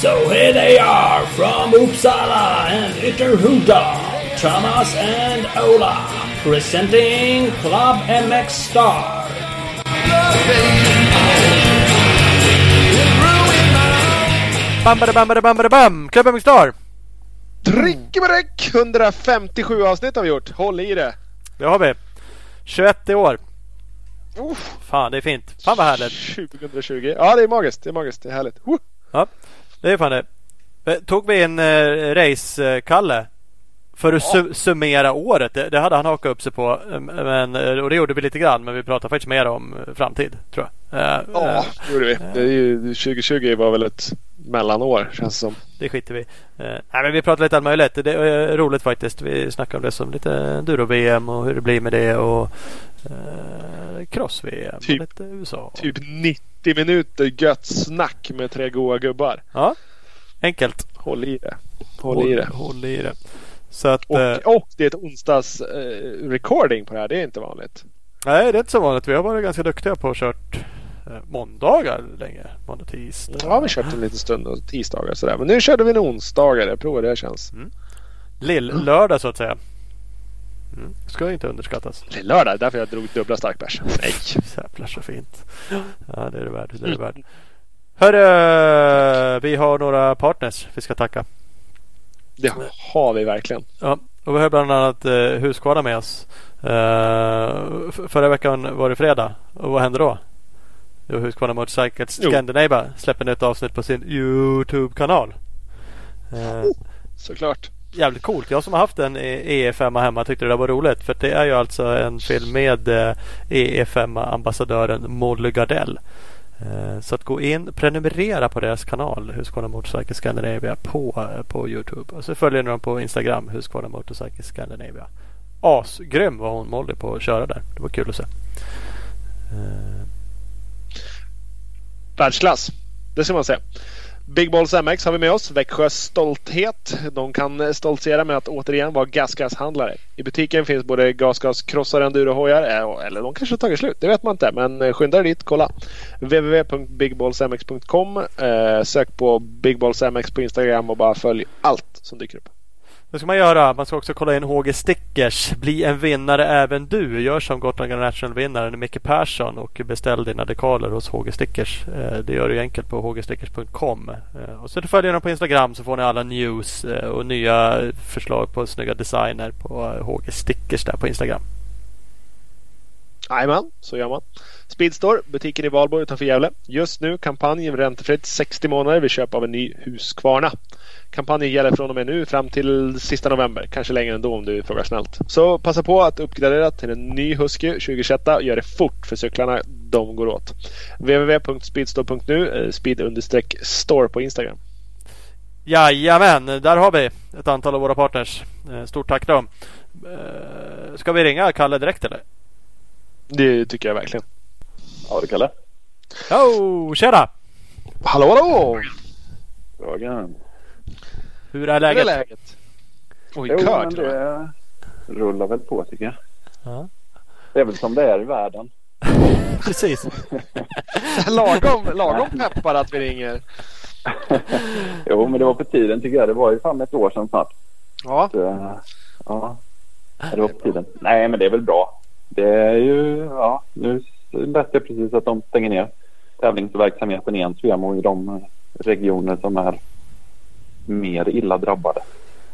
So here they are from Uppsala and Ytterhuda, Thomas and Ola, presenting Club MX Star. Bam, bada, bam, bada, bam, bada, bam! Club MX Star! Drickebräck! 157 avsnitt har vi gjort. Håll i det. Det har vi. 21 i år. Uff, Fan, det är fint. Fan vad härligt. 2020. Ja, det är magiskt. Det är magiskt. Det är härligt. Woo! Ja, det är fan det. Eh, Tog vi en eh, race-Kalle? För att su- summera året. Det, det hade han hakat upp sig på. eh, Men, eh, och det gjorde vi lite grann. Men vi pratar faktiskt mer om framtid. Tror jag. Eh, Ja, eh, det gjorde vi. Det är ju, 2020 var väl ett mellanår känns det som. Det skiter vi eh, Nej men vi pratar lite allt möjligt. Det är eh, roligt faktiskt. Vi snackar om det som lite Enduro-VM och hur det blir med det. Och eh, cross-VM. Typ- och lite USA. Typ 90 minuter gött snack med tre goa gubbar. Ja, enkelt. Håll i det. Håll i det. Håll i det. Så att, eh, Och, och det är ett onsdags eh, recording på det här. Det är inte vanligt. nej det är inte så vanligt. Vi har varit ganska duktiga på att kört eh, måndagar länge. Måndag, tisdag. Ja, vi kört en liten stund tisdagar och sådär. Men nu körde vi en onsdagar. Jag provar hur det känns. Lill-lördag så att säga. Mm. Ska inte underskattas. Det är lördag. Därför jag drog dubbla starkbärs. Nej. Jävlar så fint. Ja det är det värt. Det är det värt. Hörru, vi har några partners vi ska tacka. Det har vi verkligen. Ja, och vi har bland annat eh, Husqvarna med oss. Eh, förra veckan var det fredag. Och vad hände då? Jo, Husqvarna Motorcycles. Scandinavia släpper nytt avsnitt på sin Youtube-kanal. Eh, Såklart. jävligt coolt. Jag som har haft en EE5 hemma tyckte det där var roligt. För det är ju alltså en film med eh, EE5-ambassadören Molly Gardell. Eh, Så att gå in prenumerera på deras kanal Husqvarna Motorcycle Scandinavia på, eh, på Youtube. Och så följer ni dem på Instagram Husqvarna Motorcycle Scandinavia. Asgrym var hon Molly på att köra där. Det var kul att se. Eh, Världsklass. Det ska man säga. Big Balls MX har vi med oss. Växjös stolthet. De kan stoltsera med att återigen vara GasGas-handlare. I butiken finns både GasGas-krossar eh, och endurohojar. Eller de kanske har tagit slut. Det vet man inte. Men eh, skynda dig dit. Kolla. www.bigballsmx.com eh, Sök på Big Balls MX på Instagram och bara följ allt som dyker upp. Det ska man göra. Man ska också kolla in HG Stickers. Bli en vinnare även du. Gör som Gotland International-vinnaren Micke Persson och beställ dina dekaler hos HG Stickers. Eh, det gör du enkelt på hgstickers.com. Eh, och så följer dem på Instagram så får ni alla news eh, och nya förslag på snygga designer på HG Stickers där på Instagram. Jajamän, så gör man. Speedstore, butiken i Valborg utanför Gävle. Just nu kampanjen räntefritt 60 månader vid köp av en ny Husqvarna. Kampanjen gäller från och med nu fram till sista november. Kanske längre ändå om du frågar snällt. Så passa på att uppgradera till en ny Husky 2021 och gör det fort för cyklarna de går åt. www.speedstore.nu eh, speed-store på Instagram. Jajamän, där har vi ett antal av våra partners. Eh, Stort tack till dem. Eh, Ska vi ringa Kalle direkt eller? Det tycker jag verkligen. Ja du Kalle. Jo, tjena! Hallå hallå! Frågan. Hur är Hur är läget? läget? Oj, Jo, kör men det rullar väl på tycker jag. Ja. Det är väl som det är i världen. Precis. lagom, lagom peppar att vi ringer. jo, men det var på tiden tycker jag. Det var ju fan ett år sedan snart. Ja, Så, ja, det var på tiden. Nej, men det är väl bra. Det är ju, ja, nu läste jag precis att de stänger ner tävlingsverksamheten igen, Svemo, i de regioner som är mer illa drabbade.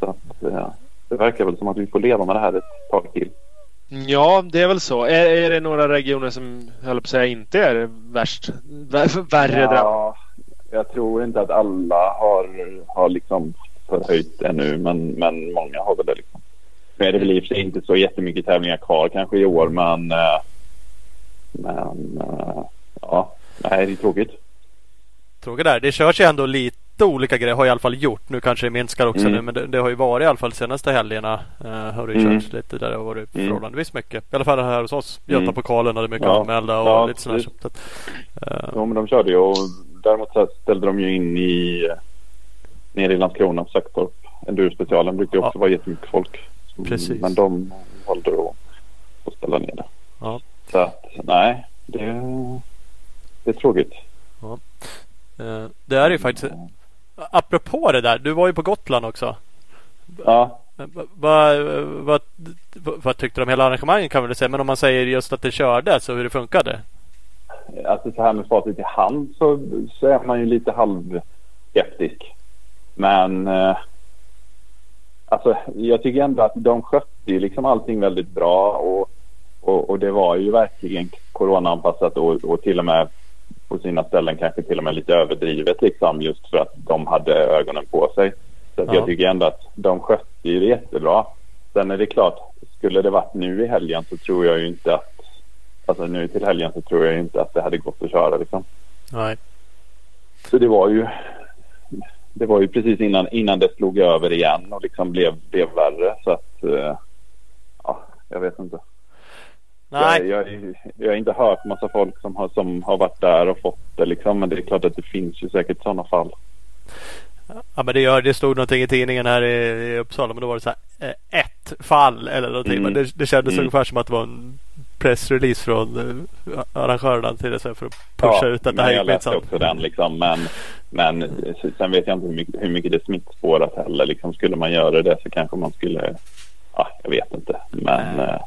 Så att, eh, det verkar väl som att vi får leva med det här ett tag till. Ja, det är väl så. Är, är det några regioner som, höll på att säga, inte är värst, vär, värre drabbade? Ja, jag tror inte att alla har, har liksom förhöjt ännu, men, men många har väl det. Liksom. Nu är det väl i och för sig inte så jättemycket tävlingar kvar kanske i år, men, eh, men eh, ja, nej, det är tråkigt. Tråkigt där. Det körs ju ändå lite olika grejer. Har i alla fall gjort. Nu kanske det minskar också Mm. nu. Men det, det har ju varit i alla fall de senaste helgerna. Uh, har det Mm. körts lite där det har varit Mm. förhållandevis mycket. I alla fall här hos oss. Mm. Götapokalen hade mycket Ja. anmälda och Ja, lite sådär. precis. Så att, eh, Ja, men de körde ju och däremot så ställde de ju in i eh, nere i Landskrona Saxtorp. Enduro-specialen brukar ju också Ja. vara jättemycket folk. Precis. Men de valde la ner det. Ja. Så att nej, det, det är tråkigt. Eh, Det är ju faktiskt Apropå det där, du var ju på Gotland också. Ja, Eh, Vad vad vad tyckte du om hela arrangemanget kan vi väl säga. Men om man säger just att det kördes och hur det funkade. alltså så här med facit i hand så, så är man ju lite halvskeptisk. Men eh, alltså jag tycker ändå att de skötte ju liksom allting väldigt bra och, och, och det var ju verkligen coronaanpassat och, och till och med på sina ställen kanske till och med lite överdrivet liksom just för att de hade ögonen på sig. Så Ja. jag tycker ändå att de skötte ju det jättebra. Sen är det klart, skulle det varit nu i helgen så tror jag ju inte att Alltså nu till helgen så tror jag ju inte att det hade gått att köra liksom. Nej. Så det var ju Det var ju precis innan, innan det slog över igen och liksom blev, blev värre så att eh, Ja, jag vet inte. Nej. Jag, jag, jag har inte hört massa folk som har, som har varit där och fått det liksom. Men det är klart att det finns ju säkert sådana fall. Ja men det, gör, det stod någonting i tidningen här i, i Uppsala men då var det så här eh, ett fall eller någonting. Mm. Men det, det kändes Mm. ungefär som att det var en pressrelease från eh, arrangörerna till det för att pusha ut att det här jag gick läste minsann. också den liksom. Men, men sen vet jag inte hur mycket, hur mycket det smittspårat heller. Liksom, skulle man göra det så kanske man skulle Ja, jag vet inte. Men Nej.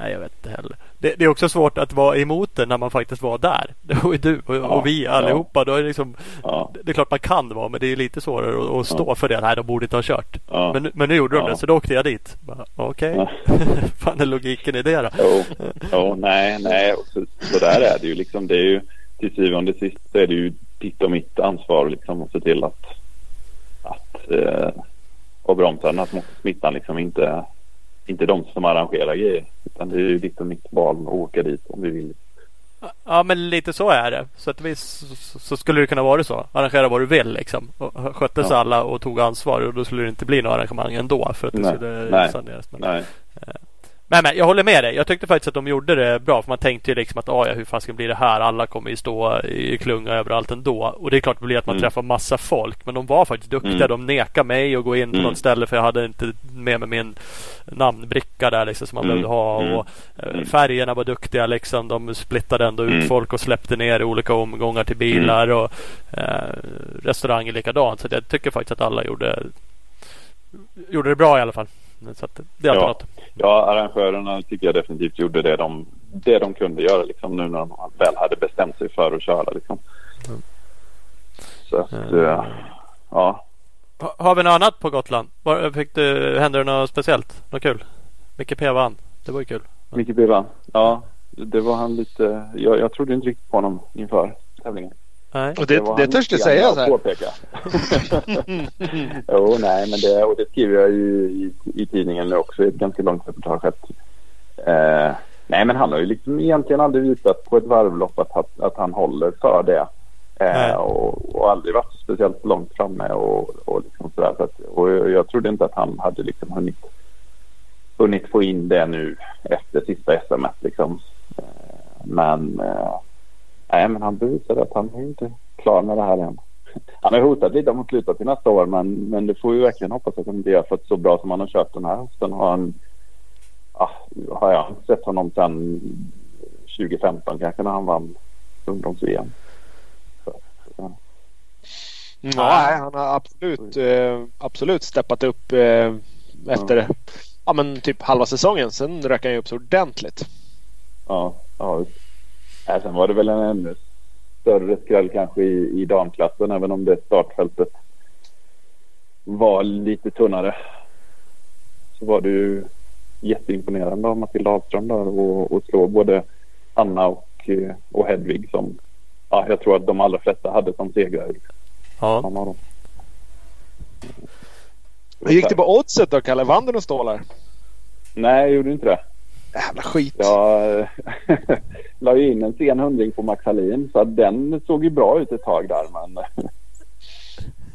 Nej jag vet inte heller. Det, det är också svårt att vara emot det när man faktiskt var där. Det var ju du och, och vi Ja, allihopa. Då är det, liksom, ja, det är klart man kan vara men det är lite svårare att, att stå för det. Nej de borde inte ha kört. ja. Men, men nu gjorde de Ja. det så då åkte jag dit. Okej. Ja. Fan är logiken i det då? Jo, jo, nej, nej. Så, så där är det ju liksom. Det är ju till syvende och sist så är det ju ditt och mitt ansvar liksom att se till att att eh, och bromsa den här smittan liksom inte inte de som arrangerar grejer utan det är ju ditt och mitt val att åka dit om vi vill. Ja men lite så är det. Så att vis så, så skulle det kunna vara så. Arrangera vad du vill liksom. Och sköttes Ja. alla och tog ansvar och då skulle det inte bli några arrangemang ändå för att det Nej, skulle nej, saneras. Men, Nej, men, men jag håller med dig. Jag tyckte faktiskt att de gjorde det bra. För man tänkte ju liksom att "Ah, ja, hur fasiken blir det här? Alla kommer ju stå i klunga överallt ändå. Och det är klart det blir att man Mm. träffar massa folk. Men de var faktiskt duktiga. Mm. De nekade mig att gå in på Mm. något ställe för jag hade inte med mig min namnbricka där liksom som man Mm. behövde ha. Mm. Och, eh, Mm. Färgerna var duktiga liksom. De splittade ändå ut Mm. folk och släppte ner i olika omgångar till bilar. Och eh, restauranger likadant. Så jag tycker faktiskt att alla gjorde, gjorde det bra i alla fall. Så det är alltid Ja. något. Ja, arrangörerna tycker jag definitivt gjorde det de, det de kunde göra liksom nu när de väl hade bestämt sig för att köra liksom. Mm. Så att, Mm. eh, ja. Ha- Har vi något annat på Gotland? Var, fick du, hände det något speciellt? Något kul? Micke P vann. Det var ju kul. Micke B vann. Ja, det var han lite. Jag, jag trodde inte riktigt på honom inför tävlingen. Nej. Och det, det han törs du säga så här. Påpeka. jo, nej, men det, och det skriver jag ju i, i tidningen nu också i ett ganska långt reportage. Att, eh, nej, men han har ju liksom egentligen aldrig visat på ett varvlopp att, att, att han håller för det. Eh, och, och aldrig varit speciellt långt framme och, och liksom sådär. Så att, och jag, jag trodde inte att han hade liksom hunnit, hunnit få in det nu efter sista SM liksom. Eh, men eh, Nej, men han bevisade att han är inte klar med det här än. Han har hotat lite om att sluta till nästa år men, men det får vi verkligen hoppas att han inte gör för att så bra som han har kört den här hösten har han ah, har jag sett honom sedan 2015 kanske när han vann ungdoms-VM. Ja, nej, han har absolut, eh, absolut steppat upp eh, efter ja, men typ halva säsongen. Sen rök han ju upp så ordentligt. ja, ja. Nej, sen var det väl en ännu större skräll kanske i, i damklassen även om det startfältet var lite tunnare. Så var det ju jätteimponerande av Matilda Ahlström där och, och slå både Anna och, eh, och Hedvig som ja, jag tror att de allra flesta hade som segrare. Ja. Hur gick det på oddset då Kalle? Vann du några stålar? Nej, jag gjorde inte det. Jävla skit. Jag eh, la ju in en sen hundring på Max Hallin så att den såg ju bra ut ett tag där men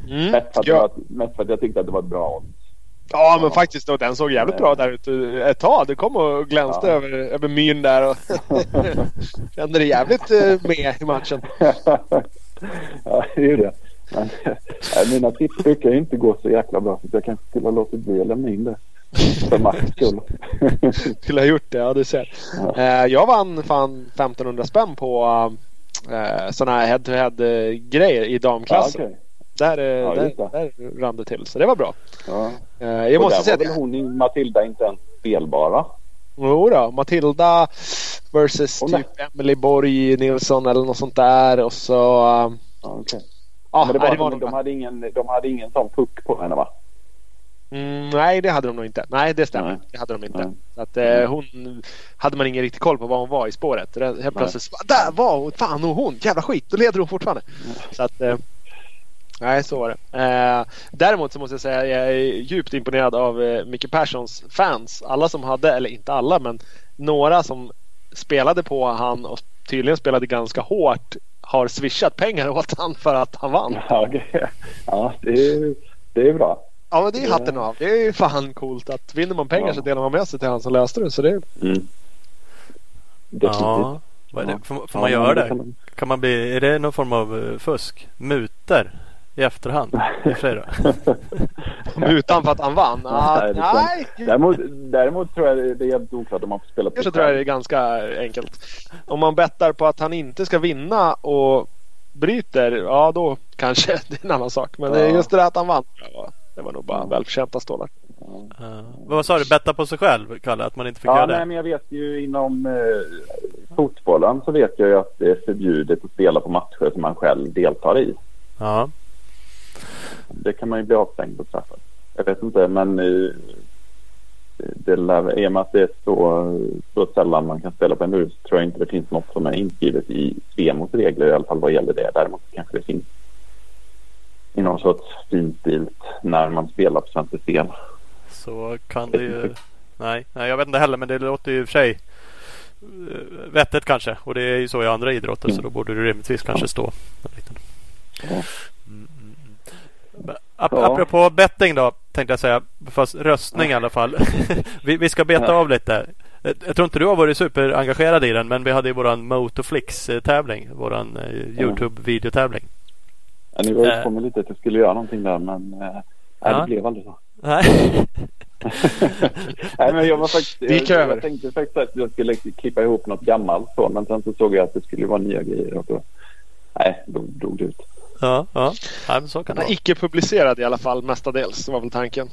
Mm. mest, för att Ja. var, mest för att jag tyckte att det var ett bra odds. Ja men faktiskt då, den såg jävligt bra där ute ett tag. Det kom och glänste Ja. över, över myren där och kände det jävligt eh, med i matchen. ja, det är ju det. Men, nej, mina tips brukar ju inte gå så jäkla bra så jag kanske skulle ha låtit bli att lämna in det. För Max skull. Skulle ha gjort det, ja du ser. Ja. Eh, jag vann fan 1500 spänn på eh, sådana här head-to-head eh, grejer i Ja, damklassen. okej. Där, eh, Ja, där, där rann det till. Så det var bra. ja. Jag Och måste där säga var att väl hon Matilda inte ens spelbara? Jo då, Matilda versus är- typ Emily Borg Nilsson eller något sånt där. Och så... Ja, okej. Ja, Men det nej, var, det var de, de, hade ingen, de hade ingen sån puck på henne va? Mm, nej, det hade de nog inte. Nej, det stämmer. Nej. Det hade de inte. Nej. Så att, eh, hon hade man ingen riktig koll på var hon var i spåret. Det- Helt plötsligt bara, där var hon! Fan och hon! Jävla skit! Då leder hon fortfarande. Så att, eh, nej, så var det. Eh, däremot så måste jag säga att jag är djupt imponerad av eh, Micke Perssons fans. Alla som hade, eller inte alla, men några som spelade på han och tydligen spelade ganska hårt har swishat pengar åt han för att han vann. Ja, okej. ja det, det är bra. Ja men det är Ja. hatten av. Det är ju fan coolt att vinner man pengar Ja. så delar man med sig till han som löste det. Så det. Mm. Ja. Vad är det? Ja. Får, får Ja, man göra det det? kan man- Kan man bli, är det någon form av eh, fusk? Muter i efterhand? I och för. Utan att han vann? Ah, Nej, jag nej, Däremot, däremot tror jag det är jävligt oklart om man får spela på kanske tror jag det är ganska enkelt. Om man bettar på att han inte ska vinna och bryter, ja då kanske det är en annan sak. Men det är Ja. just det där att han vann. Var, det var nog bara välförtjänta stålar. Ja. vad sa du? Betta på sig själv, Kalle? Att man inte fick Ja, göra nej, det? men jag vet ju inom eh, fotbollen så vet jag ju att det är förbjudet att spela på matcher som man själv deltar i. Ja. Det kan man ju bli avstängd på straffar. Jag vet inte, men eh, det lär, i och med att det är så, så sällan man kan spela på en mur så tror jag inte det finns något som är inskrivet i Svemos regler i alla fall vad gäller det. Däremot kanske det finns i någon sorts finstilt när man spelar på Svenska Spel. Så kan det ju... Nej, nej, jag vet inte heller men det låter ju i och för sig eh, vettigt kanske. Och det är ju så i andra idrotter så Mm. då borde det rimligtvis kanske Ja. stå. Ja. Mm, mm, mm. Ap- Ja. Apropå betting då tänkte jag säga. Fast röstning i alla fall. vi, vi ska beta Ja. av lite. Jag jag tror inte du har varit superengagerad i den men vi hade ju våran Motoflix-tävling. Våran eh, Ja. Youtube-videotävling. Ja, ni var ju Eh. på mig lite att jag skulle göra någonting där men eh, nej, Ja. det blev aldrig så. Nej. nej men jag var faktiskt, jag, över. jag tänkte faktiskt att jag skulle klippa ihop något gammalt så men sen så såg jag att det skulle vara nya grejer och då, nej, då drog det ut. ja, ja. ja men så kan det vara. icke publicerad i alla fall mestadels. Det var väl tanken.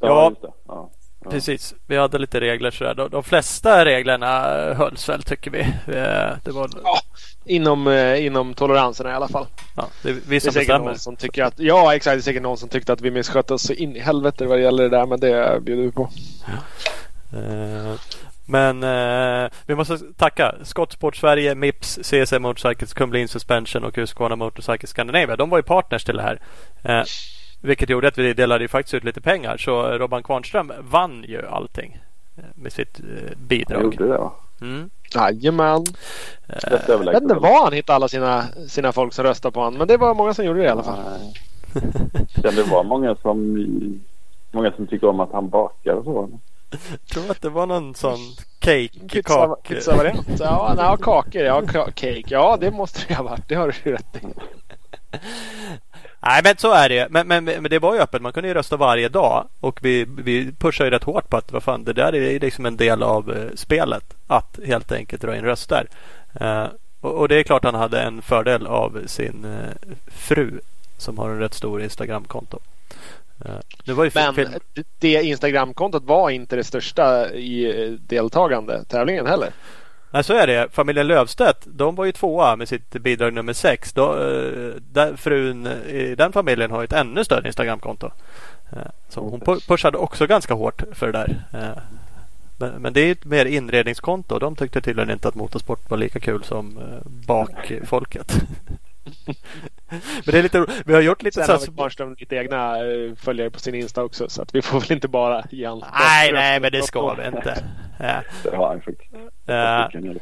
Ja. just det. Ja. Ja. Precis, vi hade lite regler sådär. De, de flesta reglerna hölls väl tycker vi. Eh, Det var Ja, inom, eh, inom toleranserna i alla fall. ja, det är Det vi är bestämmer. någon som tycker att, ja exakt, det är säkert någon som tyckte att vi misskötte oss så in i helvete vad det gäller det där. Men det bjuder vi på. Eh, Men eh, vi måste tacka Skottsport Sverige, Mips, CSM Motorcycles, Kumlin Suspension och Husqvarna Motorcycles Scandinavia. De var ju partners till det här. Eh, vilket gjorde att vi delade ju faktiskt ut lite pengar. Så Robban Kvarnström vann ju allting eh, med sitt eh, Jag bidrag. gjorde det va? Mm. Jajamän. Eh, Jag vet inte var han hittade alla sina, sina folk som röstade på honom. Men det var många som gjorde det i alla fall. Kan det vara många som, många som tycker om att han bakar och så? Jag tror att det var någon sån cake, Pizza, kak... pizzavariant. Ja, nej, kakor. Ja, cake. Ja, det måste det ha varit. Det har du rätt i. Nej men så är det men, men, men det var ju öppet. Man kunde ju rösta varje dag. Och vi, vi pushar ju rätt hårt på att vad fan, det där är liksom en del av eh, spelet. Att helt enkelt dra in röster. Eh, och, och det är klart han hade en fördel av sin eh, fru. Som har en rätt stor Instagramkonto. Det var ju Men film, det- Instagramkontot var inte det största i deltagande tävlingen heller. Nej så är det. Familjen Lövstedt de var ju tvåa med sitt bidrag nummer sex. Då, eh, där frun i den familjen har ett ännu större Instagramkonto. Eh, så hon pu- pushade också ganska hårt för det där. Eh, men, men det är ett mer inredningskonto. De tyckte tydligen inte att motorsport var lika kul som bakfolket. men det är lite Vi har gjort lite Sen så har här, vi Kvarnström lite egna eh, följare på sin Insta också. Så att vi får väl inte bara ge han Nej, nej, men det ska vi inte. Eh, Det har han faktiskt. eh,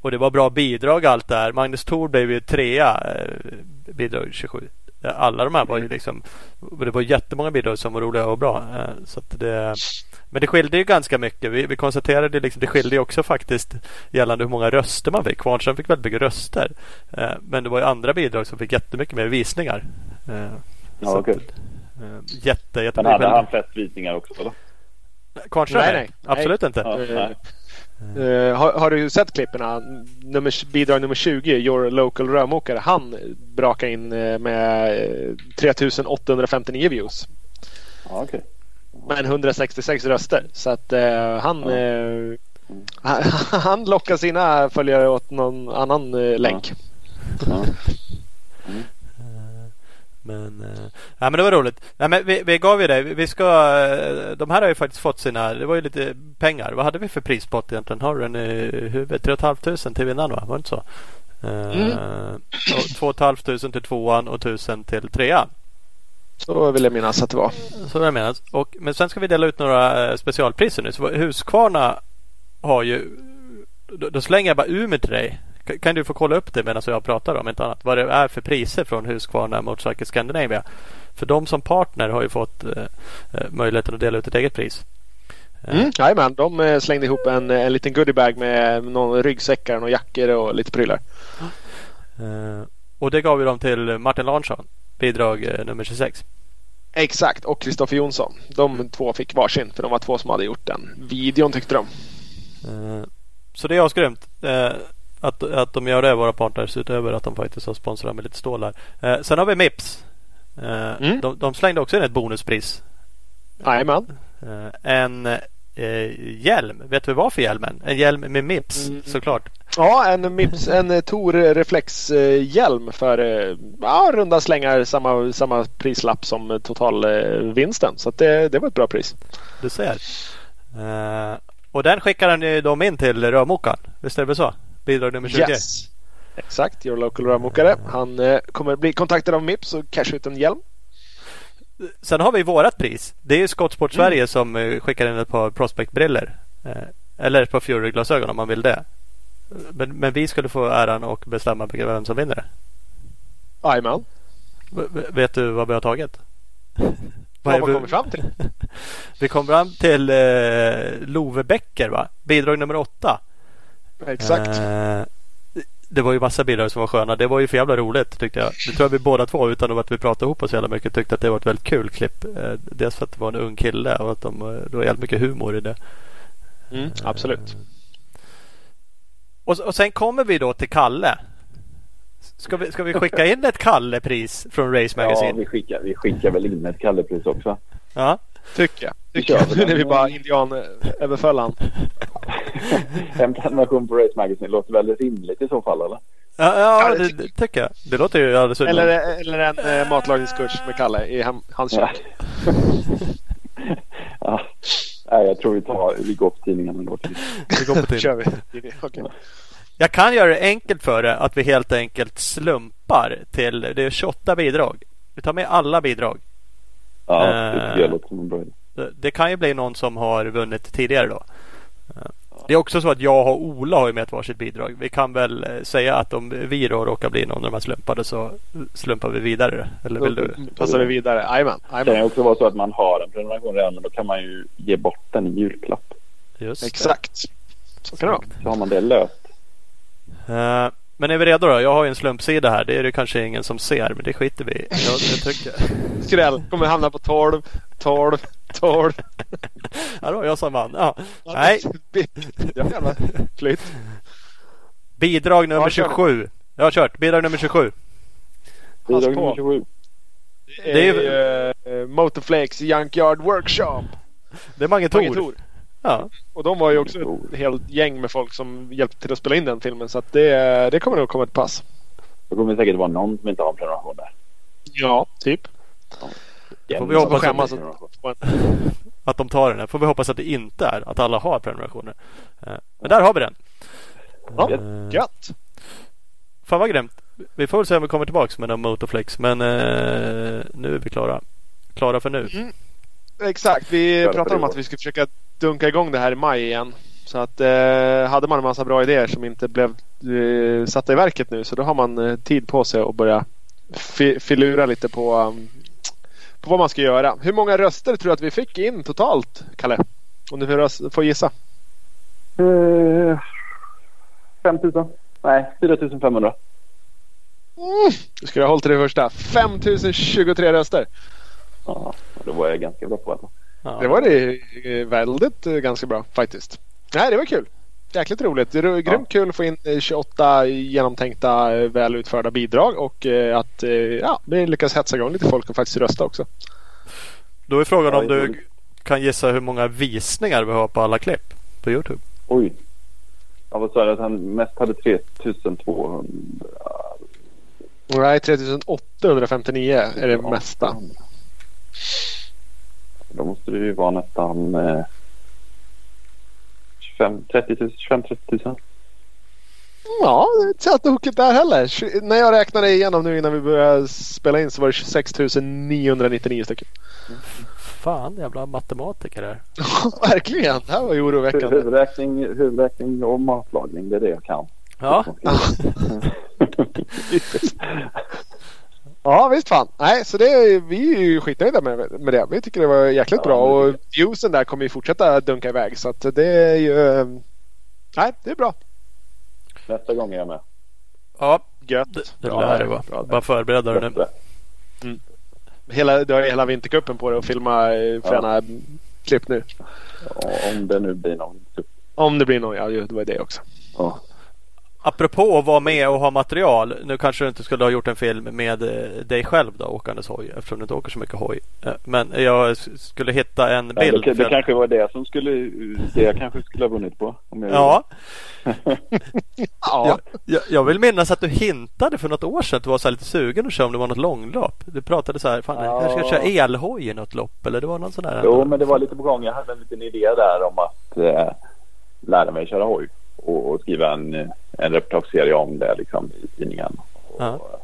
Och det var bra bidrag allt där. Magnus Thor blev ju trea. eh, Bidrag 27. Eh, Alla de här var ju liksom. Det var jättemånga bidrag som var roliga och bra. eh, Så att det, men det skilde ju ganska mycket. Vi, vi konstaterade liksom, det skilde ju också faktiskt gällande hur många röster man fick. Kvarnström fick väldigt mycket röster. Eh, Men det var ju andra bidrag som fick jättemycket mer visningar. Eh, Ja, att, Eh, jätte, jätte Men hade han flest visningar också eller? Kanske Nej, nej, nej. Absolut inte. Ja, nej. Eh, har, har du sett klipperna? Nummer, bidrag nummer 20, Your Local Rörmokare. Han brakade in eh, med eh, 3859 views. Ja, okej. Men 166 röster. Så att eh, han, Ja. eh, han, lockar sina följare åt någon annan eh, länk. Ja. Men, eh, ja, men det var roligt. Nej, men vi, vi gav ju det. Vi vi ska, eh, de här har ju faktiskt fått sina, det var ju lite pengar. Vad hade vi för prispott egentligen? Har du den i huvudet? 3 500 till vinnaren va? Var det inte så? Mm. Uh, 2 500 till tvåan och 1000 till trean. Så vill jag minnas att det var. Så det menas. Och, men sen ska vi dela ut några eh, specialpriser nu. Så Husqvarna har ju... Då, då slänger jag bara ur mig till dig. Kan- Kan du få kolla upp det medan jag pratar om inte annat. Vad det är för priser från Husqvarna Motorcycle Scandinavia. För de som partner har ju fått eh, eh, möjligheten att dela ut ett eget pris. Eh, Mm, jajamän, de slängde ihop en, en liten goodiebag med någon ryggsäckar och jackor och lite prylar. eh, och det gav vi dem till Martin Larsson. Bidrag eh, nummer 26. Exakt, och Kristoffer Jonsson. De två fick varsin för de var två som hade gjort den videon tyckte de. Eh, Så det är asgrymt. eh, Att, att de gör det, våra partners, utöver att de faktiskt har sponsrat med lite stålar. Sen har vi Mips. Mm. De, de slängde också in ett bonuspris. Jajamän. En hjälm. Vet du vad för hjälmen? En hjälm med Mips Mm. såklart. Ja, en, Mips, en eh, Tor reflexhjälm för eh, ja, runda slängar samma, samma prislapp som eh, totalvinsten. Så det, det var ett bra pris. Du ser. Eh, Och den skickar han ju de in till rörmokaren. Visst är det så? Bidrag nummer 20. Yes. Exakt, your local rörmokare. Han eh, kommer bli kontaktad av Mips och casha ut en hjälm. Sen har vi vårat pris. Det är Skottsport Mm. Sverige som eh, skickar in ett par Prospect-briller. Eh, Eller ett par Fury-glasögon om man vill det. Men, men vi skulle få äran och bestämma vem som vinner. Jajamän. Vet du vad vi har tagit? Vad har vi- kommit fram till? Vi kom fram till eh, Love Becker va? Bidrag nummer åtta. Exakt. Eh, det var ju massa bidrag som var sköna. Det var ju för jävla roligt tyckte jag. Det tror jag vi båda två utan att vi pratade ihop oss så jävla mycket tyckte att det var ett väldigt kul klipp. Eh, dels för att det var en ung kille och att de, eh, det var jävligt mycket humor i det. Mm, absolut. Och, och sen kommer vi då till Kalle. Ska vi, ska vi skicka in ett Kalle-pris från Race Ja, Magazine? vi skickar, vi skickar väl in ett Kallepris också. Ja. Tycker jag. Vi Tycker jag. Nu när vi bara indian eh, överföll han. en prenumeration på Race Magazine låter väl rimligt i så fall eller? Ja, ja, Ja, det det, tycker jag. Det låter ju alldeles Eller, utmärkt. eller en eh, matlagningskurs med Kalle i hem, hans Ja. kök. ja. Nej, jag tror vi tar, vi går på går på till. kör vi. Okej. Jag kan göra det enkelt för det att vi helt enkelt slumpar till det är 28 bidrag. Vi tar med alla bidrag. Ja, Eh. det jag låter som en bra idé. Det, det kan ju bli någon som har vunnit tidigare då. Det är också så att jag och Ola har ju med ett varsitt bidrag. Vi kan väl eh, säga att om vi då råkar bli någon av de här slumpade så slumpar vi vidare. Eller vill du? Passar vi vidare. Jajamän. Det kan ju också vara så att man har en prenumeration redan men då kan man ju ge bort den i julklapp. Just det. Exakt. Så kan det vara. Så har man det löst. Eh, Men är vi redo då? Jag har ju en slumpsida här. Det är det kanske ingen som ser men det skiter vi i. Jag, jag tycker. Skräll. Kommer hamna på 12, 12, 12. Ja, då var jag som vann. Ja. Nej. Ja, flytt. Bidrag nummer Ja, kör. 27. Jag har kört. Bidrag nummer 27. Pass Bidrag på. nummer 27. Det Det är är ju uh, Motorflex Junkyard Workshop. Det är Mange. Thor. Ja. Och de var ju också ett helt gäng med folk som hjälpte till att spela in den filmen. Så att det, det kommer nog komma ett pass. Då kommer det säkert vara någon som inte har en prenumeration där. Ja, typ. Får vi hoppas att- vad prenumeration. Att de tar den. här. Får vi hoppas att det inte är att alla har prenumerationer. Eh, Men där har vi den. Ja, Eh, gött. Fan vad grymt. Vi får väl se om vi kommer tillbaks med någon Motorflex. Men eh, nu är vi klara. Klara för nu. Mm. Exakt. Vi pratade om att vi skulle försöka dunka igång det här i maj igen. Så att eh, hade man en massa bra idéer som inte blev eh, satta i verket nu så då har man eh, tid på sig att börja fi- filura lite på, um, på vad man ska göra. Hur många röster tror du att vi fick in totalt, Kalle? Om du får, gissa. Eh, 5 000? Nej, 4 500. Mm. Du skulle ha hållit till det första. 5023 röster. Ja, det var jag ganska bra på. Ja. Det var det väldigt eh, ganska bra faktiskt. Nej, det var kul. Jäkligt roligt. Det är grymt kul att få in 28 genomtänkta, väl utförda bidrag och att ja, vi lyckas hetsa igång lite folk och faktiskt rösta också. Då är frågan om du kan gissa hur många visningar vi har på alla klipp på Youtube. Oj. Ja, vad sa du att han mest hade 3200? Nej, 3859 är det mesta. Då måste det ju vara nästan eh, 25 30 000. 25, 30 000. Ja, det är inte så tokigt där heller. När jag räknade igenom nu innan vi började spela in så var det 26 999 stycken. Fan jävla matematiker här. Verkligen. Det här var ju oroväckande. Huvudräkning, huvudräkning och matlagning. Det är det jag kan. Ja. ja visst fan. Nej, så det, vi är ju skitnöjda med, med det. Vi tycker det var jäkligt ja, bra och viewsen där kommer ju fortsätta dunka iväg. Så att det är ju... Nej, det är bra. Nästa gång är jag med. Ja, Gött. det, det lär det vara. Bara förbereda dig nu. Mm. Hela, du har hela vintercupen på dig att filma eh, fräna ja. klipp nu. Ja, om det nu blir någon. Om det blir någon, ja det var det också. Ja. Apropå att vara med och ha material. Nu kanske du inte skulle ha gjort en film med eh, dig själv då åkandes hoj eftersom du inte åker så mycket hoj. Eh, men jag skulle hitta en bild. Ja, det, det kanske var det som skulle, det jag kanske skulle ha vunnit på. Om jag ja. ja. Jag, jag, vill minnas att du hintade för något år sedan att du var så lite sugen att köra om det var något långlopp. Du pratade så här, fan ja. jag ska köra elhoj i något lopp eller det var någon sån där. Jo men det var lite på gång. Jag hade en liten idé där om att eh, lära mig köra hoj och, och skriva en, en reportageserie om det liksom, i tidningen. Och ja.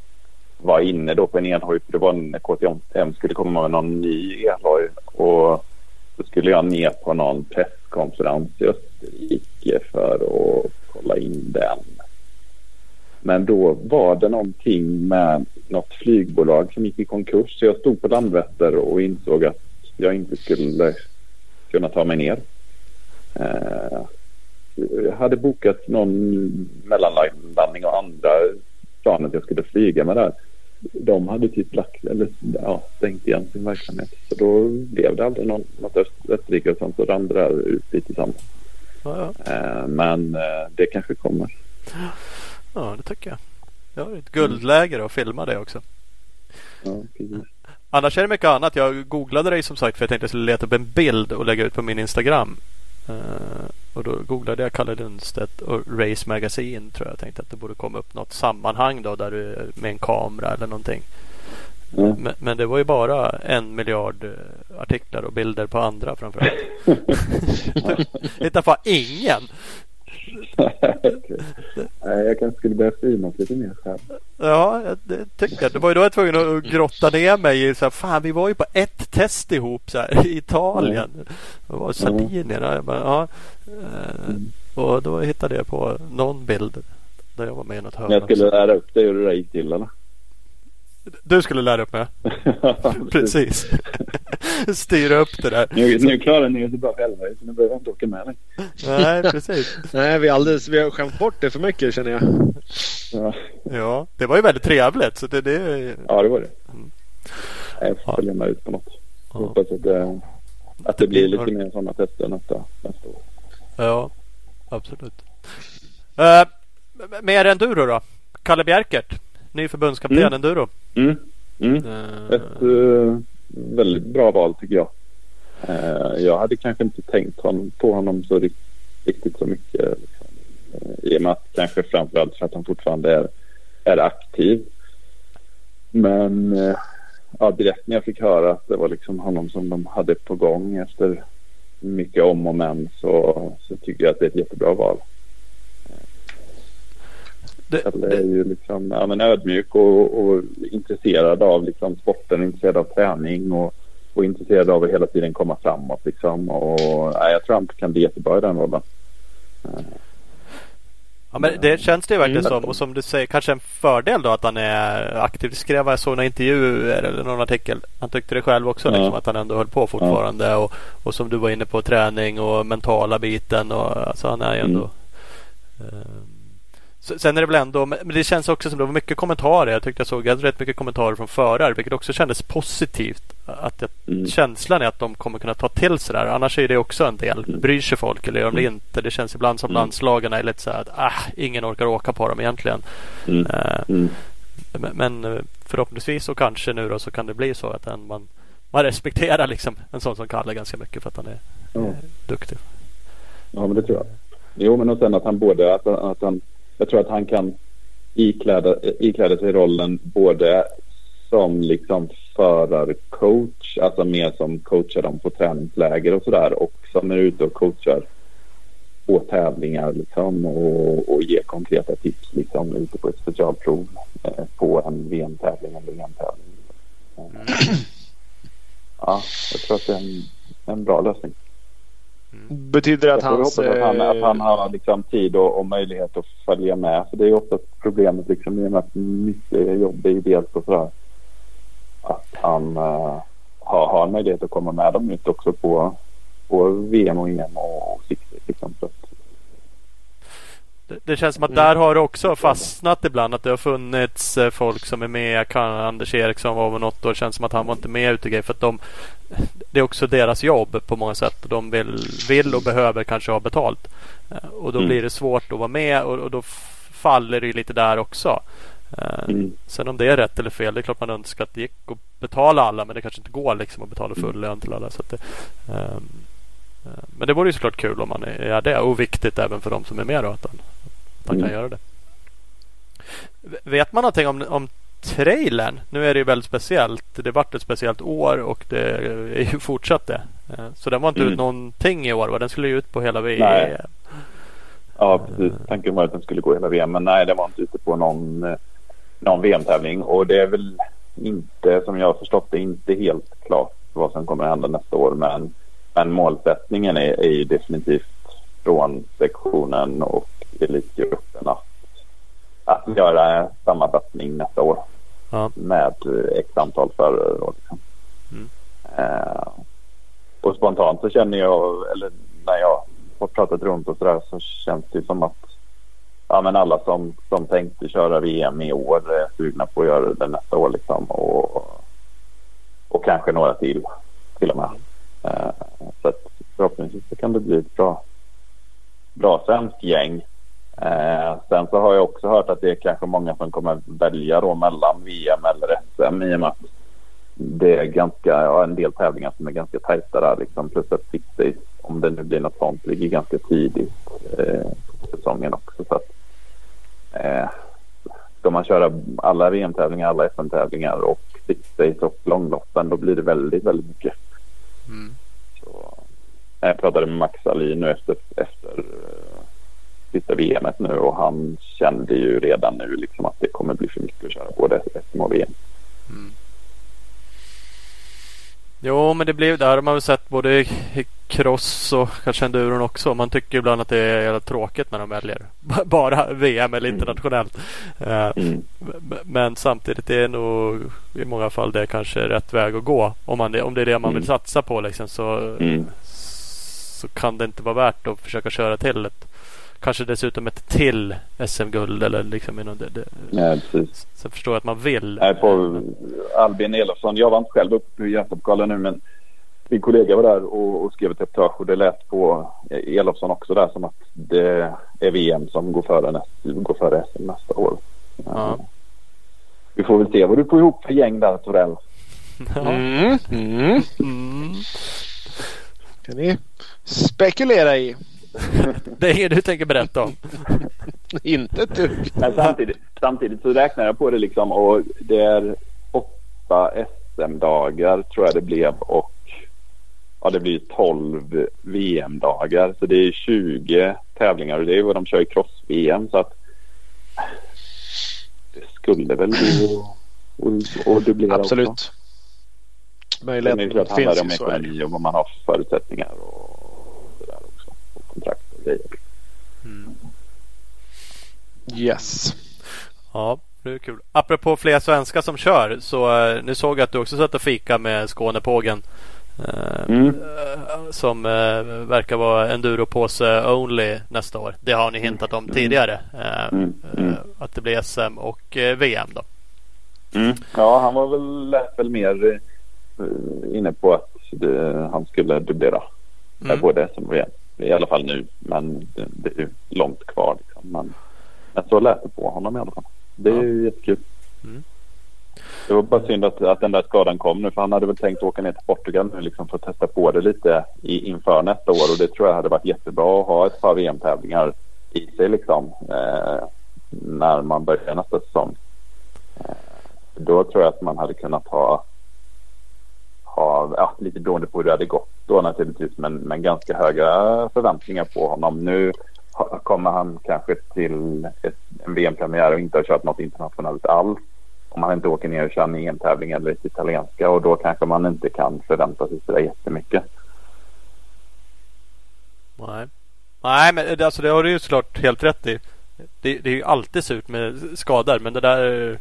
Var inne då på en elhoj för det var när KTM skulle komma med någon ny elhoj. Och då skulle jag ner på någon presskonferens i Österrike för att kolla in den. Men då var det någonting med något flygbolag som gick i konkurs. Så jag stod på Landvetter och insåg att jag inte skulle kunna ta mig ner. Eh, hade bokat någon mellanlandning och andra planet jag skulle flyga med där. De hade typ lagt, eller ja, stängt igen sin verksamhet. Så då blev det aldrig någon, något Österrike och sånt. Så rann det där ut lite sanden. Ja, ja. Eh, men eh, det kanske kommer. Ja, det tycker jag. Jag har ett guldläge att filma det också. Ja, precis. Annars är det mycket annat. Jag googlade dig som sagt för jag tänkte att jag skulle leta upp en bild och lägga ut på min Instagram. Och då googlade jag Kalle Lundstedt och Race Magazine tror jag. Tänkte att det borde komma upp något sammanhang då där du med en kamera eller någonting. Mm. Men, men, det var ju bara en miljard eh, artiklar och bilder på andra framförallt. Hittade fan ingen. Nej, jag kanske skulle börja filma lite mer själv. Ja, det tycker jag. Det var ju då jag tvungen att grotta ner mig i så här, fan vi var ju på ett test ihop så här, i Italien. Mm. Det var Sardinien. Bara, ja. Mm. Och då hittade jag på någon bild där jag var med i något hörn. Jag skulle lära upp dig hur det gick till eller? Du skulle lära upp mig? Precis. Styra upp det där. Nu, nu klarar ni så bra själva så nu behöver jag inte åka med dig. Nej, precis. Nej, vi, alldeles, vi har skämt bort det för mycket känner jag. Ja, ja det var ju väldigt trevligt. Så det, det... Ja, det var det. Mm. Jag får följa med ut på något. Ja. Hoppas att det, att det blir lite mer sådana tester nästa, nästa år. Ja, absolut. Uh, mer enduro då? Kalle Bjerkert, ny förbundskapten mm. enduro. Mm. Mm. Uh, Ett uh, väldigt bra val tycker jag. Uh, jag hade kanske inte tänkt honom, på honom så riktigt, så mycket. Liksom. I och med att kanske framförallt för att han fortfarande är, är aktiv. Men ja, direkt när jag fick höra att det var liksom honom som de hade på gång efter mycket om och men så, så tycker jag att det är ett jättebra val. Kalle är ju liksom, ja, men ödmjuk och, och, intresserad av liksom sporten, intresserad av träning och, och intresserad av att hela tiden komma framåt. Liksom. Och, ja, jag tror han kan bli jättebra i den rollen. Ja, men det känns det verkligen mm. som. Och som du säger, kanske en fördel då att han är aktiv. Det skrev jag såg några intervjuer eller någon artikel. Han tyckte det själv också, ja. liksom, att han ändå höll på fortfarande. Ja. Och, och som du var inne på, träning och mentala biten. Och, alltså, han är ju ändå... Mm. Eh, Sen är det väl ändå, men det känns också som det var mycket kommentarer. Jag tyckte jag såg rätt mycket kommentarer från förare, vilket också kändes positivt. Att jag, mm. Känslan är att de kommer kunna ta till sig det här. Annars är det också en del. Mm. Bryr sig folk eller gör de det mm. inte? Det känns ibland som mm. landslagen är lite så här att ah, ingen orkar åka på dem egentligen. Mm. Uh, men eh, förhoppningsvis och kanske nu då så kan det bli så att man, man respekterar liksom en sån som Kalle ganska mycket för att han är mm. duktig. Ja men det tror jag. Jo men och sen att han både att, att han jag tror att han kan ikläda, ikläda sig rollen både som liksom förarcoach, alltså mer som coachar dem på träningsläger och sådär och som är ute och coachar på tävlingar liksom och, och ger konkreta tips liksom ute på ett specialprov eh, på en VM-tävling eller VM-tävling. Mm. Ja, jag tror att det är en, en bra lösning. Mm. Betyder det att, hans, att, han, att han eh, har liksom tid och, och, möjlighet att följa med. För det är ofta problemet liksom, i och med att mycket jobb är dels och sådär. Att han uh, har, har möjlighet att komma med dem ut också på, på VM och EM och, och. Liksom, så det, det, känns som att där har det också fastnat ibland. Att det har funnits eh, folk som är med. Kan, Anders Eriksson var väl något år. Det känns som att han var inte med ute i För att de, det är också deras jobb på många sätt. De vill, vill och behöver kanske ha betalt. Eh, och då mm. blir det svårt att vara med och, och då faller det lite där också. Eh, mm. Sen om det är rätt eller fel, det är klart man önskar att det gick att betala alla men det kanske inte går liksom att betala full lön till alla. Så det, um, men det vore ju såklart kul om man är det och viktigt även för de som är med då, att, att man mm. kan göra det. Vet man någonting om, om trailern? Nu är det ju väldigt speciellt. Det vart ett speciellt år och det är ju fortsatt det. Eh, så den var inte mm. ut någonting i år va? Den skulle ju ut på hela VM. Nej. Ja precis. Tanken var att den skulle gå hela VM men nej den var inte ute på någon, eh, någon VM-tävling och det är väl inte som jag har förstått det inte helt klart vad som kommer att hända nästa år men, men målsättningen är, är ju definitivt från sektionen och elitgruppen att, att göra samma satsning nästa år ja. med x antal förare. Liksom. Mm. Eh, och spontant så känner jag, eller när jag har pratat runt och sådär så känns det som att ja, men alla som, som tänkte köra VM i år är sugna på att göra det nästa år liksom. Och, och kanske några till till och med. Eh, så att förhoppningsvis så kan det bli ett bra, bra svenskt gäng Eh, sen så har jag också hört att det är kanske många som kommer välja då mellan VM eller SM i och med att det är ganska, ja, en del tävlingar som är ganska tajta där liksom. Plus att Six om det nu blir något sånt, ligger ganska tidigt eh, på säsongen också. Så att, eh, ska man köra alla VM-tävlingar, alla SM-tävlingar och Six Days och långloppen då blir det väldigt, väldigt mycket. Mm. Så, jag pratade med Max Ali nu efter, efter eh, sista VMet nu och han kände ju redan nu liksom att det kommer bli för mycket att köra både SM och VM. Mm. Jo, men det blir där har man väl sett både i cross och kanske enduron också. Man tycker ibland att det är jävla tråkigt när de väljer bara VM eller mm. internationellt. Mm. Mm. Men samtidigt är det nog i många fall det kanske är rätt väg att gå. Om, man, om det är det man vill mm. satsa på liksom, så, mm. Så kan det inte vara värt att försöka köra till ett Kanske dessutom ett till SM-guld eller liksom inom det. det. Ja, precis. Så jag förstår att man vill. Nej, på Albin Elofsson. Jag var inte själv uppe på Götapokalen nu men min kollega var där och, och skrev ett reportage och det lät på Elofsson också där som att det är VM som går före, näst, går före SM nästa år. Ja. Vi får väl se vad du får ihop för gäng där Torell. Mm. Mm. Mm. kan ni spekulera i. det är inget du tänker berätta om? Inte ett dugg. Men samtidigt, samtidigt så räknar jag på det liksom och det är åtta SM-dagar tror jag det blev och ja, det blir 12 VM-dagar. Så det är 20 tävlingar och det är vad de kör i cross-VM. Så att det skulle väl bli och, dubblera Absolut. Också. Möjligheten finns ju. Det handlar om ekonomi och vad man har för förutsättningar. Och, kontrakt och grejer. Mm. Yes. Ja, det är kul. Apropå fler svenskar som kör så uh, nu såg jag att du också satt och fika med Skånepågen Eh, Mm. eh, Som eh, verkar vara enduropåse only nästa år. Det har ni hintat om tidigare. eh, Mm. Mm. eh, Att det blir SM och eh, VM då. Mm. Ja, han var väl, lät väl mer eh, inne på att det, han skulle dubblera Mm. mm. både SM och VM. I alla fall nu, men det, det är långt kvar. Liksom. Men, men så lät det på honom i alla fall. Det är Ja. ju jättekul. Mm. Det var bara synd att, att den där skadan kom nu för han hade väl tänkt åka ner till Portugal nu liksom för att testa på det lite i, inför nästa år och det tror jag hade varit jättebra att ha ett par VM-tävlingar i sig liksom eh, när man börjar nästa säsong. Eh, då tror jag att man hade kunnat ha, ha ja, lite beroende på hur det hade gått då naturligtvis men, men ganska höga förväntningar på honom. Nu ha- kommer han kanske till ett, en VM-premiär och inte har kört något internationellt alls om han inte åker ner och kör en EM-tävling eller ett italienska och då kanske man inte kan förvänta sig sådär jättemycket. Nej. Nej men det- alltså det har du ju såklart helt rätt i. Det, det är ju alltid surt med skador men det där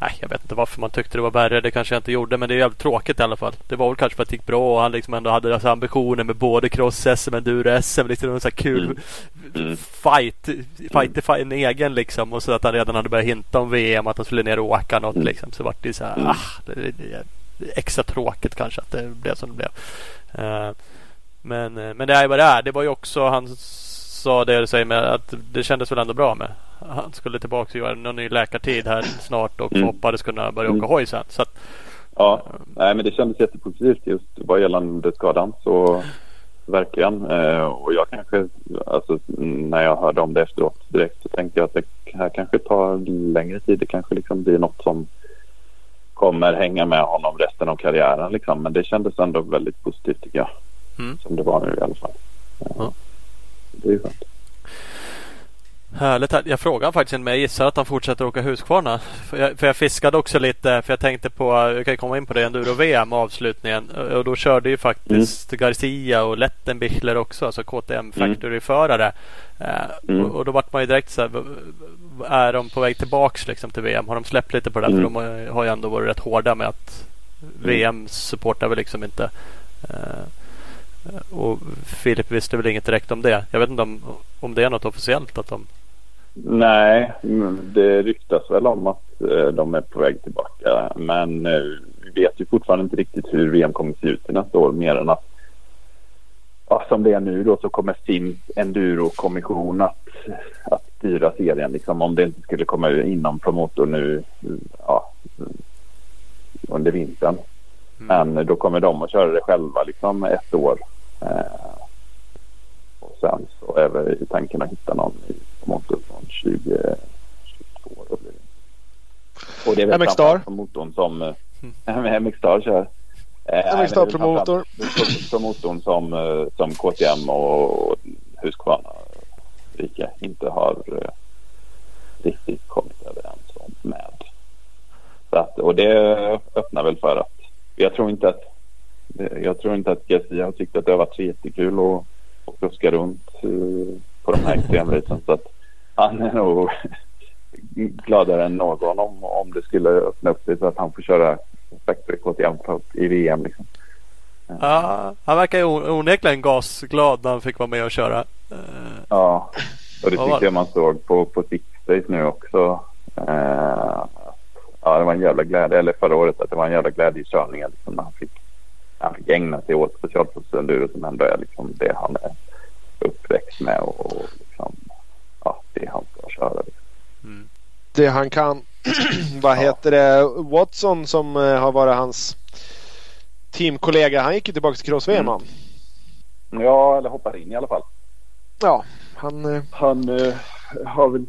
Nej jag vet inte varför man tyckte det var värre. Det kanske jag inte gjorde men det är jävligt tråkigt i alla fall. Det var väl kanske för att det gick bra och han liksom ändå hade alltså ambitioner med både cross-SM, enduro-SM. Liksom en sån här kul Mm. Mm. fight. Fight för en egen liksom. Och så att han redan hade börjat hinta om VM att han skulle ner och åka något Mm. liksom. Så vart det så här. Mm. Ah, det, det, det extra tråkigt kanske att det blev som det blev. Eh, men, eh, men det är ju vad det är. Det var ju också han sa det du säger med att det kändes väl ändå bra med. Han skulle tillbaka och göra någon ny läkartid här snart och Mm. hoppades kunna börja Mm. åka hoj sen. Så att, Ja, nej, men det kändes jättepositivt just vad gällande skadan. Så verkligen. Eh, och jag kanske, alltså när jag hörde om det efteråt direkt så tänkte jag att det här kanske tar längre tid. Det kanske liksom blir något som kommer hänga med honom resten av karriären liksom. Men det kändes ändå väldigt positivt tycker jag. Mm. Som det var nu i alla fall. Ja. Det är ju skönt. Härligt. här. Jag frågade faktiskt inte men jag gissar att han fortsätter åka Husqvarna. För jag, för jag fiskade också lite för jag tänkte på, jag kan komma in på det, Enduro-VM avslutningen. Och då körde ju faktiskt Garcia och Lettenbichler också, alltså KTM Factory-förare. Eh, Mm. och, och då vart man ju direkt så här, är de på väg tillbaks liksom till VM? Har de släppt lite på det? Mm. För de har- har ju ändå varit rätt hårda med att VM supportar väl liksom inte. Och Filip visste väl inget direkt om det. Jag vet inte om, om det är något officiellt att de Nej, det ryktas väl om att eh, de är på väg tillbaka. Men eh, vi vet ju fortfarande inte riktigt hur VM kommer att se ut till nästa år. Mer än att ja, som det är nu då så kommer FIMs Enduro-kommission att, att styra serien. Liksom, om det inte skulle komma inom promotor nu ja, under vintern. Mm. Men då kommer de att köra det själva liksom ett år. Eh, och sen så är väl tanken att hitta någon i motor från 2022. Då blir det. Och det är väl MX Star. framförallt motorn som eh, MX Star kör. Eh, MX Star nej, men det är promotor. Promotorn som, eh, som KTM och Husqvarna Rike inte har eh, riktigt kommit överens om med. Så att, och det öppnar väl för att jag tror inte att jag tror inte att Garcia har tyckt att det har varit så jättekul att, att kuska runt eh, på de här extremracen så att han är nog gladare än någon om, om det skulle öppna upp sig så att han får köra Factory KTM i VM liksom. Ja, han verkar onekligen gasglad när han fick vara med och köra. Eh, Ja, och det tycker jag man såg på, på Six Days nu också. Eh, ja, det var en jävla glädje, eller förra året, att det var en jävla glädje i körningen liksom, när han fick, han fick ägna sig åt specialpulsenduro som ändå är liksom det han är uppväxt med och, och liksom, ja, det han ska köra. Liksom. Mm. Det han kan. Vad Ja. heter det? Watson som eh, har varit hans teamkollega. Han gick ju tillbaka till cross-VM Mm. Ja, eller hoppar in i alla fall. Ja, han... eh, Han eh, har väl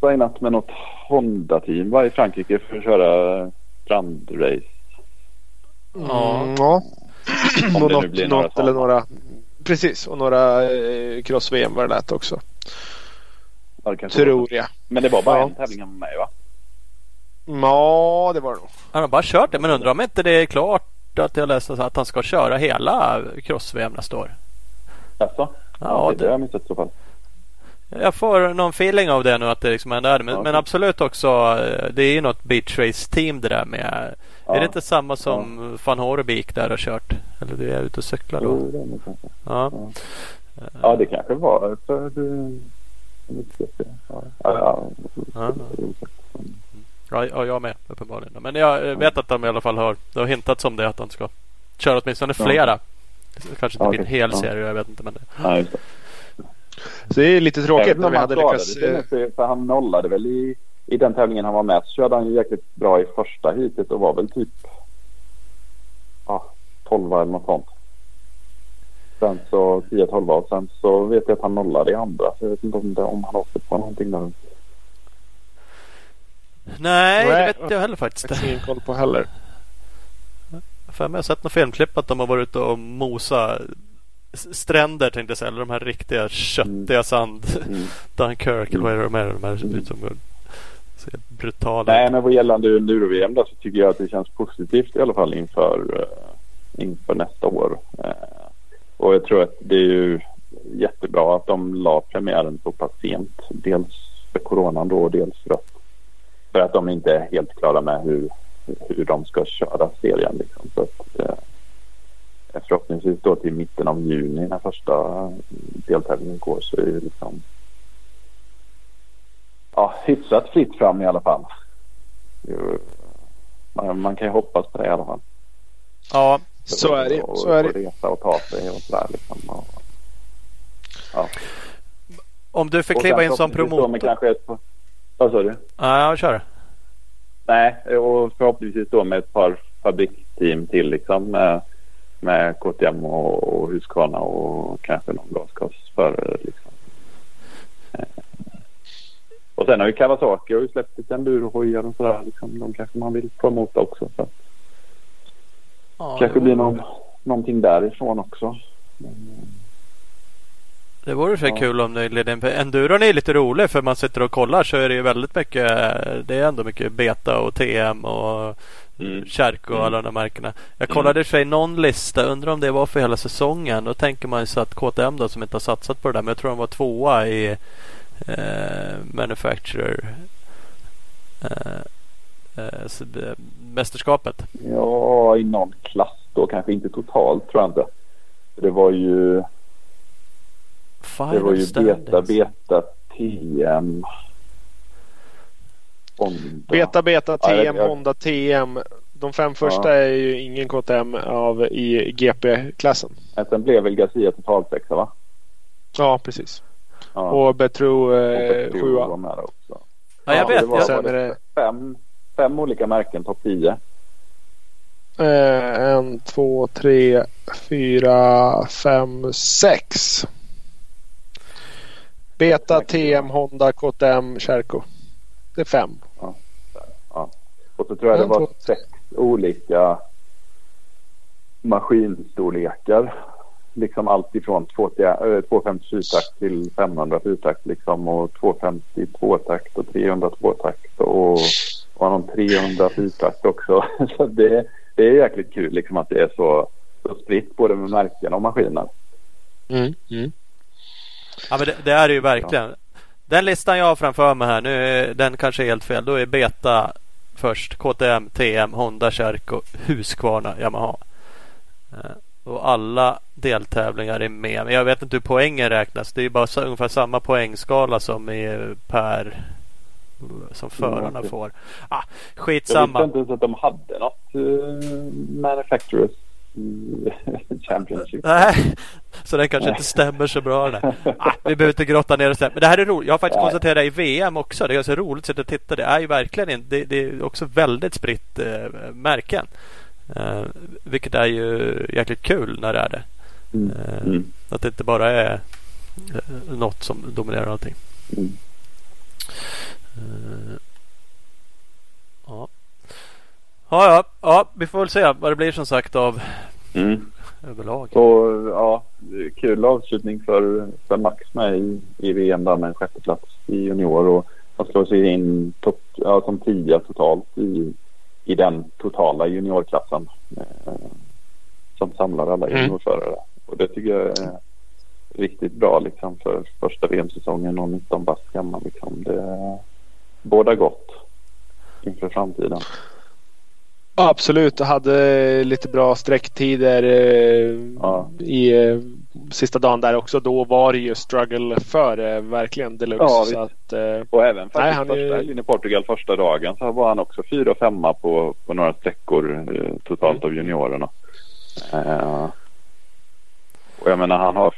signat med något Honda-team va, i Frankrike för att köra strandrace. Ja. Mm, ja. Om det nu något, några något eller några... Precis, och några eh, cross-VM var det lät också. Ja, det Tror jag. Men det var bara Ja. en tävling med i, va? Ja, det var det nog. Han har bara kört det men undrar om inte det är klart att jag läste att han ska köra hela cross-VM nästa år. Alltså? Ja, det, det har jag missat i så fall. Jag får någon feeling av det nu att det liksom är där. Men, Ja. men absolut också. eh, Det är ju något beach race team det där med. Ja. Är det inte samma som van Horbeek där har kört? Eller du är ute och cyklar då? Jo, det kanske. Ja. Ja. Ja, det kanske var för. Ja, ja, ja. Ja. Ja, ja, jag med uppenbarligen. Men jag vet att de i alla fall har, det har hintats om det att de ska köra åtminstone Ja. flera. Det kanske inte Ja, blir en hel Ja. serie, jag vet inte. Men det. Det. Så det är lite tråkigt när vi han hade skadade lyckats... sig eh, för, han nollade väl i, i den tävlingen han var med så körde han ju jäkligt bra i första heatet och var väl typ ja, 12 eller något sånt. Sen så 10-12 och sen så vet jag att han nollade i andra så jag vet inte om, det, om han åkte på någonting där. Nej, det Nej. vet jag heller faktiskt faktiskt inte. ingen koll på heller. För mig har sett något filmklipp att de har varit ute och mosa s- stränder tänkte jag säga. Eller de här riktiga köttiga sand. Mm. Dunkirk eller vad är det de är? De här ut som ser brutala Nej men vad gällande enduro-VM så tycker jag att det känns positivt i alla fall inför, eh, inför nästa år. Eh, och jag tror att det är ju jättebra att de la premiären så pass sent. Dels för coronan då och dels för att, för att de inte är helt klara med hur, hur de ska köra serien. Liksom. Så att, eh, förhoppningsvis då till mitten av juni när första deltävlingen går så är det liksom ja, hyfsat fritt fram i alla fall. Man, man kan ju hoppas på det i alla fall. Ja, Så är det. Och, Så är och det. resa och ta sig och sådär liksom. Och, ja. om du fick Och kliva in som promotor. kanske ett, vad sa du? Ja, kör. Nej, och förhoppningsvis då med ett par fabriksteam till liksom. Med, KTM och, och Husqvarna och kanske någon gasgasförare liksom. Eh, Och sen har ju Kawasaki har ju släppt lite endurohojar och sådär. Liksom. De kanske man vill promota också. Så Ja, kanske det blir någon, någonting därifrån också. Men, Det vore så Ja. kul om det ledde in. Enduron är lite rolig för man sitter och kollar så är det ju väldigt mycket. Det är ändå mycket Beta och TM och Mm. Kärk och Mm. alla de här märkena. Jag kollade i sig någon lista. Undrar om det var för hela säsongen. Då tänker man ju så att KTM då som inte har satsat på det där. Men jag tror de var tvåa i eh, Manufacturer eh, eh, eh, mästerskapet. ja, i någon klass då. Kanske inte totalt tror jag inte. Det var ju, det Final var ju. Beta, Beta, TM. Honda. Beta, Beta, Ja, jag- TM, jag- Honda, TM. De fem första Ja. är ju ingen KTM av i GP-klassen. Sen blev väl Garcia totalsexa va? Ja, precis. Ja. Och Betro eh, sjua. var med också. Ja, jag Ja, vet. det var, Jag, var är det fem, fem olika märken, topp 10. Eh, en, två, tre, fyra, fem, sex. Beta, TM, Honda, KTM, Kärko. Det är fem. Och så tror jag det var sex olika maskinstorlekar. Liksom allt ifrån 250 fyrtakt till 500 fyrtakt liksom och 250 tvåtakt och 300 tvåtakt och, och någon 300 fyrtakt också. Så det, det är jäkligt kul liksom att det är så, så spritt både med märken och maskiner. Mm. Mm. Ja men det, det är det ju verkligen. Den listan jag har framför mig här, nu är den kanske helt fel. Då är Beta först. KTM, TM, Honda, Kärko, Husqvarna, Yamaha. Eh, Och alla deltävlingar är med. Men jag vet inte hur poängen räknas. Det är bara så, ungefär samma poängskala som i per som förarna får. Ah, Jag visste skitsamma. inte ens att de hade något uh, Manufacturers Championship. Nej, så den kanske inte stämmer så bra. Den här. ah, vi behöver inte grotta ner oss där. Men det här är roligt. Jag har faktiskt Nej. konstaterat det i VM också. Det är ganska roligt att titta. Det är ju verkligen inte, det, det är också väldigt spritt eh, märken. Eh, vilket är ju jäkligt kul när det är det. Mm. Eh, Mm. Att det inte bara är eh, något som dominerar allting. Mm. Eh, ja. Ja, ja, ja, vi får väl se vad det blir som sagt av Mm. överlag. Så ja, kul avslutning för, för Max med i, i VM där med en sjätteplats i junior och han slår sig in top, ja, som tia totalt i, i den totala juniorklassen eh, som samlar alla Mm. juniorförare. Och det tycker jag är riktigt bra liksom för första VM-säsongen och 19 bast gammal. Liksom. Det båda gott inför framtiden. Absolut, och hade lite bra sträcktider eh, Ja. i eh, sista dagen där också. Då var det ju struggle för eh, verkligen deluxe. Ja, så att, Och även Nej, han är- första helgen i Portugal första dagen så var han också fyra och femma på, på några sträckor totalt av juniorerna. Eh, och jag menar han har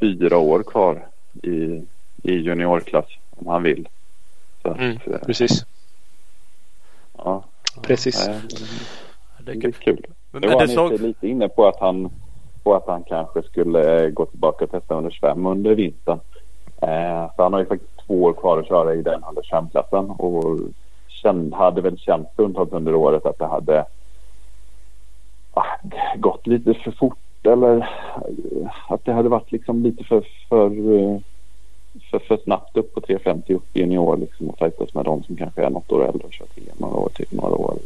fyra år kvar i, i juniorklass om han vill. Att, Mm. precis. ja, precis. nej, Det är det är kul. Men, Nu men var det han såg... lite inne på att han på att han kanske skulle gå tillbaka och testa under svem under vintern. Eh, för han har ju faktiskt två år kvar att köra i den under svemklassen och känd, hade väl känt stundtals under året att det hade ah, gått lite för fort eller eh, att det hade varit liksom lite för, för, eh, för, för snabbt upp på 350 upp i junior liksom och fightas med de som kanske är något år äldre och kört VM några år till några år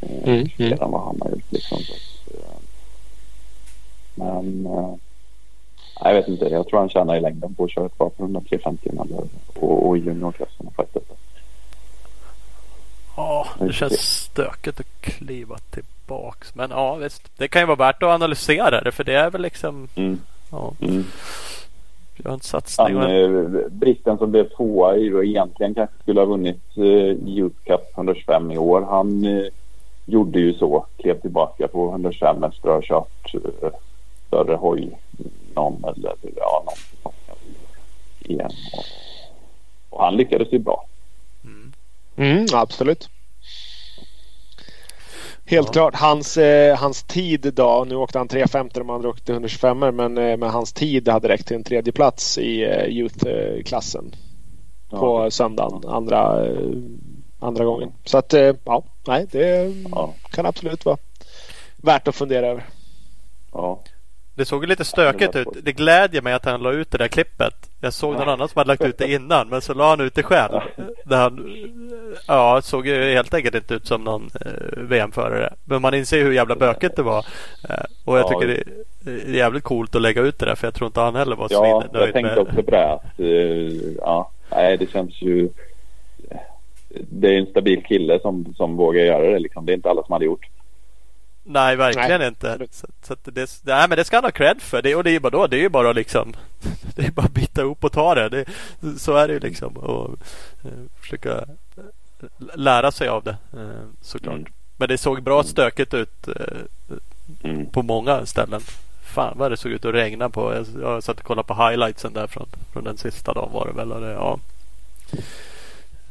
eh, Mm, mm. än vad han har gjort liksom. Så, att, eh, men eh, jag vet inte. Jag tror han tjänar i längden på att köra kvar på 100 350 eller, och, och i juniorklassen och fightas. Ja, det känns stökigt att kliva tillbaks. Men ja, visst. Det kan ju vara värt att analysera det. För det är väl liksom... Mm, Ja, mm. Gör en satsning. Han, och- eh, bristen som blev tvåa i och egentligen kanske skulle ha vunnit eh, Youth Cup 125 i år. Han eh, gjorde ju så. Klev tillbaka på 125 efter att ha kört eh, större hoj någon eller ja, någon igen. Och, och han lyckades ju bra. Mm. Mm, absolut. Helt Ja. klart. Hans, eh, hans tid då. Nu åkte han 3.50 de andra åkte 125 men, eh, men hans tid hade räckt till en tredje plats i eh, Youth-klassen på söndagen. Andra, eh, andra gången. Så att eh, ja, nej det Ja, kan absolut vara värt att fundera över. ja. Det såg lite stökigt ut. Det glädjer mig att han la ut det där klippet. Jag såg någon annan som hade lagt ut det innan men så la han ut det själv. Där han, ja, såg ju helt enkelt inte ut som någon eh, VM-förare. Men man inser ju hur jävla bökigt det var. Eh, och jag Ja. tycker det är jävligt coolt att lägga ut det där för jag tror inte han heller var Ja, svinnöjd jag tänkte med också på det. Att, eh, ja, nej, det känns ju... Det är en stabil kille som, som vågar göra det. Liksom. Det är inte alla som hade gjort. Nej, verkligen Nej, inte. Så, så det, nej, men det ska han ha cred för. Det, och det är ju bara då, det är ju bara liksom Det är bara att bita ihop och ta det. det så är det ju liksom. Och eh, försöka eh, lära sig av det eh, såklart. Mm. Men det såg bra stökigt ut eh, Mm. på många ställen. Fan vad det såg ut att regna på. Jag, jag satt och kollade på highlightsen där från, från den sista dagen var det väl. Och det, ja.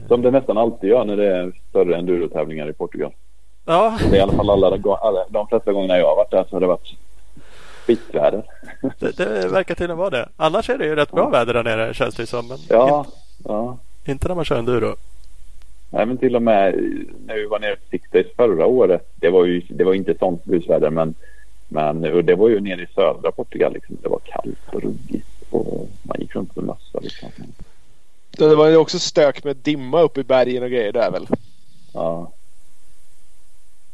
Som det nästan alltid gör när det är större endurotävlingar i Portugal. Ja, Det är i alla fall alla, alla, de flesta gångerna jag har varit där så har det varit skitväder. det, det verkar till och med vara det. Annars är det ju rätt bra väder där nere känns det som. Men Ja, ja. inte, inte när man kör enduro. Nej, men till och med när vi var nere på Six Days förra året. Det var ju det var inte sånt busväder men, men och det var ju nere i södra Portugal. Liksom. Det var kallt och ruggigt och man gick runt med mössa. Liksom. Det var ju också stök med dimma uppe i bergen och grejer där väl. Ja,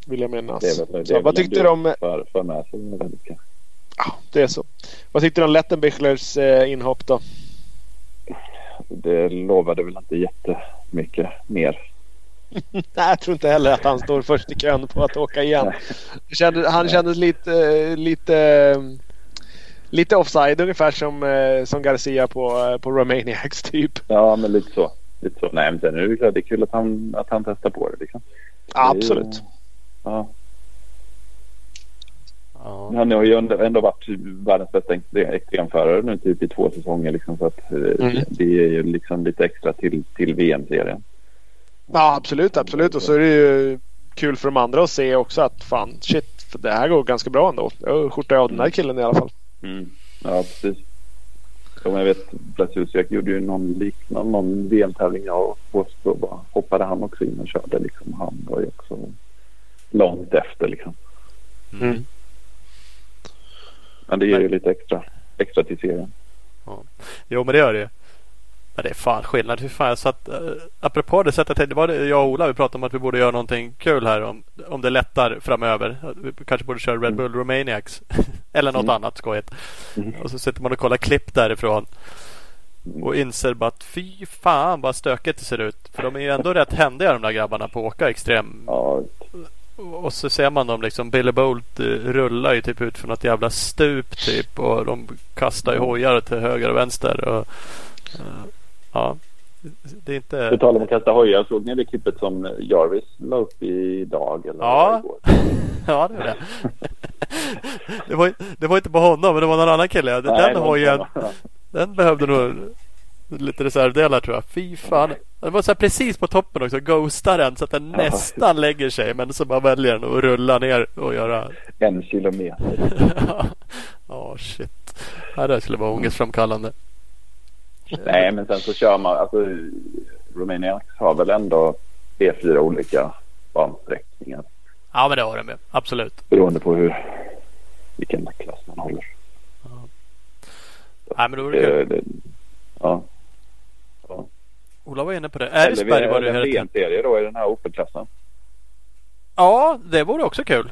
Vill jag minnas. det är väl, det så, är vad tyckte du om... För, för med sig väldigt kanske. Ja, det är så. Vad tyckte du om Lettenbichlers eh, inhopp då? Det lovade väl inte jättemycket mer. Nej, jag tror inte heller att han står först i kön på att åka igen. Kände, han kändes lite, lite, lite offside ungefär som, eh, som Garcia på, på Romaniacs typ. Ja, men lite så. Lite så. Nej, men sen är det klart det är kul att han, att han testar på det. Liksom. Ja, Det är absolut. Ja. Ja. Han har ju ändå, ändå varit världens bästa extrem- extremförare nu typ i två säsonger. Liksom, så att, eh, Mm. Det är ju liksom lite extra till, till VM-serien. Ja, absolut, absolut. Och så är det ju kul för de andra att se också att fan shit, för det här går ganska bra ändå. Jag skjortar av den här killen i alla fall. Mm. Ja, precis. Som jag vet, Blasiusiak gjorde ju någon liknande någon VM-tävling jag och så bara hoppade han också in och körde. Liksom. Han var ju också långt efter liksom. Mm. Men det ger ju lite extra, extra till serien. Jo men det gör det ju. Men det är fan skillnad. Hur fan jag satt, äh, apropå det sättet, det var det jag och Ola vi pratade om att vi borde göra någonting kul här om, om det lättar framöver. Vi kanske borde köra Red Bull Romaniacs. Eller något Mm. annat skojigt. Mm. Och så sitter man och kollar klipp därifrån. Och inser bara att fy fan vad stökigt det ser ut. För de är ju ändå rätt händiga de där grabbarna på att åka extrem. Ja, och så ser man dem liksom. Billy Bolt eh, rullar ju typ ut från något jävla stup typ. Och de kastar ju hojar till höger och vänster. Och, eh, ja, det är inte... På tal om att kasta hojar. Såg ni det klippet som Jarvis la upp idag? Eller Ja. igår? Ja, det är det. det, var, det var inte på honom, men det var någon annan kille. Nej, Den var hojen, den behövde nog lite reservdelar tror jag. Fy fan. Det var så precis på toppen också. Ghostar den så att den Ja. nästan lägger sig. Men så bara väljer den att rulla ner och göra. En kilometer. Ja, shit. Ja, det skulle vara ångestframkallande. Nej, men sen så kör man. Alltså, Romania har väl ändå tre, fyra olika bansträckningar. Ja, men det har de ju. Absolut. Beroende på hur, vilken klass man håller. Nej, men då är det. Det, det, ja. ja. Ola var inne på det. Eller Ärisberg var det en hela tiden. VM-serie då i den här Opel-klassen. Ja, det vore också kul.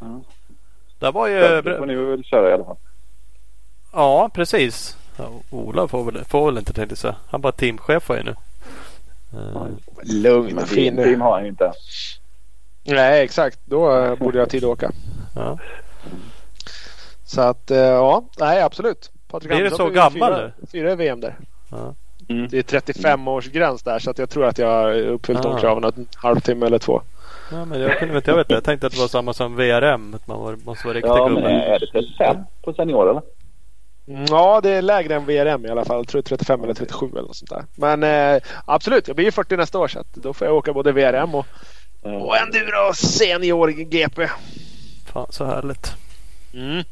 Ja. Där var ju... Det får ni väl köra i alla fall. Ja, precis. Ja, Ola får väl, får väl inte tänkte jag. Han bara teamchef var ju nu. Det. Lugn fin team nu. har han ju inte. Nej, exakt. Då eh, borde jag ha tid att åka. Ja. Så att eh, ja, nej absolut. Patrik Blir det Andersson så gammal fyra, fyra i VM där. Ja. Mm. Det är 35 års gräns där så att jag tror att jag har uppfyllt de Ah. kraven en halvtimme eller två. ja, men jag kunde inte, jag vet. Jag tänkte att det var samma som VRM. Att man var, måste vara riktig Ja, men gubbe. är det 35 på senior eller? Mm, Ja, det är lägre än VRM i alla fall. Jag tror 35 eller 37 eller något sånt där. Men eh, absolut, jag blir ju 40 nästa år så att då får jag åka både VRM och, och enduro senior GP. Fan så härligt. Mm.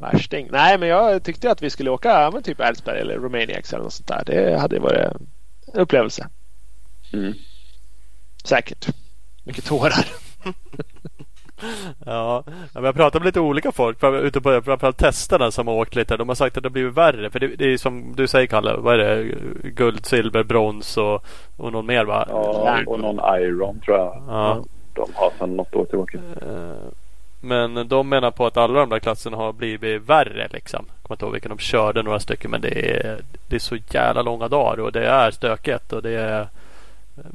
Värsting. Nej, men jag tyckte att vi skulle åka men typ Älvsberg eller Romaniax eller något sånt där. Det hade varit en upplevelse. Mm. Säkert. Mycket tårar. Ja, men jag pratat med lite olika folk ute på framförallt testerna som har åkt lite. De har sagt att det har blivit värre. För det, det är som du säger Kalle. Vad är det? Guld, silver, brons och, och någon mer va? Ja, och någon Iron tror jag. Ja. De har sedan något år tillbaka. Eh, Men de menar på att alla de där klasserna har blivit värre liksom. Jag kommer inte ihåg vilken de körde några stycken men det är, det är så jävla långa dagar och det är stökigt och det är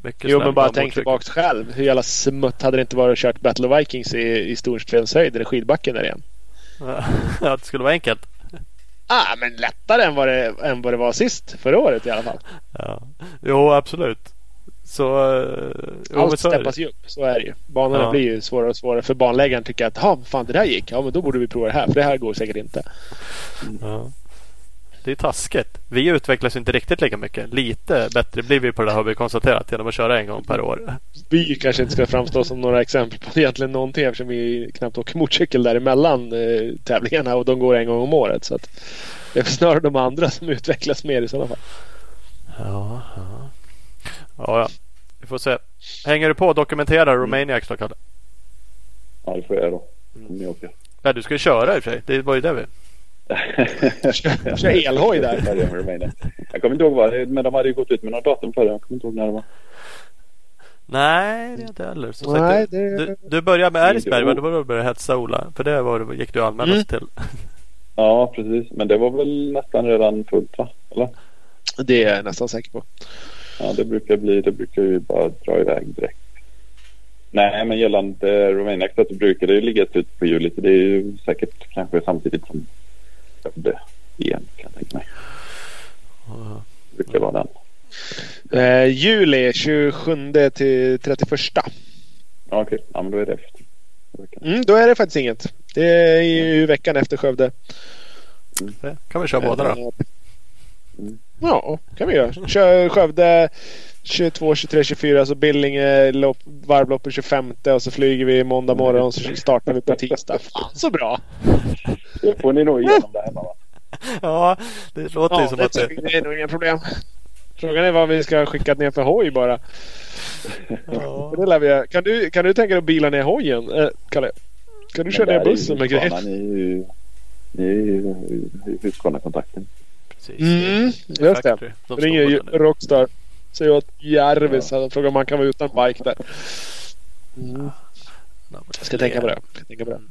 mycket Jo, men bara tänk tillbaks själv. Hur jävla smutt hade det inte varit att kört Battle of Vikings i, i Storstenshöjd eller skidbacken där igen? Ja, det skulle vara enkelt. Ah, men lättare än vad, det, än vad det var sist. Förra året i alla fall. Ja. Jo, absolut. Så... eh, Allt så steppas ju upp. Så är det ju. Banorna Ja. blir ju svårare och svårare. För banläggaren tycker att ja, fan det där gick. Ja, men då borde vi prova det här. För det här går säkert inte. Ja. Det är taskigt. Vi utvecklas inte riktigt lika mycket. Lite bättre blir vi på det har vi konstaterat genom att köra en gång per år. Vi kanske inte ska framstå som några exempel på egentligen någonting eftersom vi knappt åker motorcykel däremellan eh, tävlingarna och de går en gång om året. Så att det är snarare de andra som utvecklas mer i sådana fall. Ja, ja. Ja, ja. Vi får se. Hänger du på och dokumenterar Romaniacs då, Kalle? Ja, det får jag göra då. Om ni åker. Nej, du ska ju köra i och för sig. Det var ju det vi... Kör, kör elhoj där. Jag kommer inte ihåg vad det men de hade ju gått ut med några datum förra. Jag kommer inte ihåg när det var. Nej, det är inte heller. Som Nej, sagt, du, det- du, du började med Det? Det var då du började hetsa Ola. För det var, det gick du anmäla Mm. till. Ja, precis. Men det var väl nästan redan fullt va? Eller? Det är jag nästan säker på. Ja, det brukar bli. Det brukar ju bara dra iväg direkt. Nej, men gällande Romania så brukar det ju ligga slutet på. Så det är ju säkert kanske samtidigt som det igen kan jag tänka mig. Det brukar vara den. Eh, juli 27 till 31. Ja, okej. Ja, men då är det efter. Mm, då är det faktiskt inget. Det är ju veckan efter Skövde. Det kan vi köra båda då. Mm. Ja, kan vi göra. Kör Skövde 22, 23, 24. Så Billinge lopp, varvloppet 25 och så flyger vi måndag morgon och så startar vi på tisdag. Fan så bra! Det får ni nog igenom där hemma va? Ja, det låter ju Ja, som det, att det... det är nog inga problem. Frågan är vad vi ska skicka ner för hoj bara. Ja. Det lär vi kan, du, kan du tänka dig att bila ner hojen, eh, Kalle? Kan du köra ner bussen ju med grejer? Ni är ju, ju Husqvarna-kontakten. Precis. Mm, just det. De Ringer ju. Rockstar. Säger åt Järvis. Han frågar om man kan vara utan bike där. Mm. Jag ska tänka på det. Jag ska tänka på det.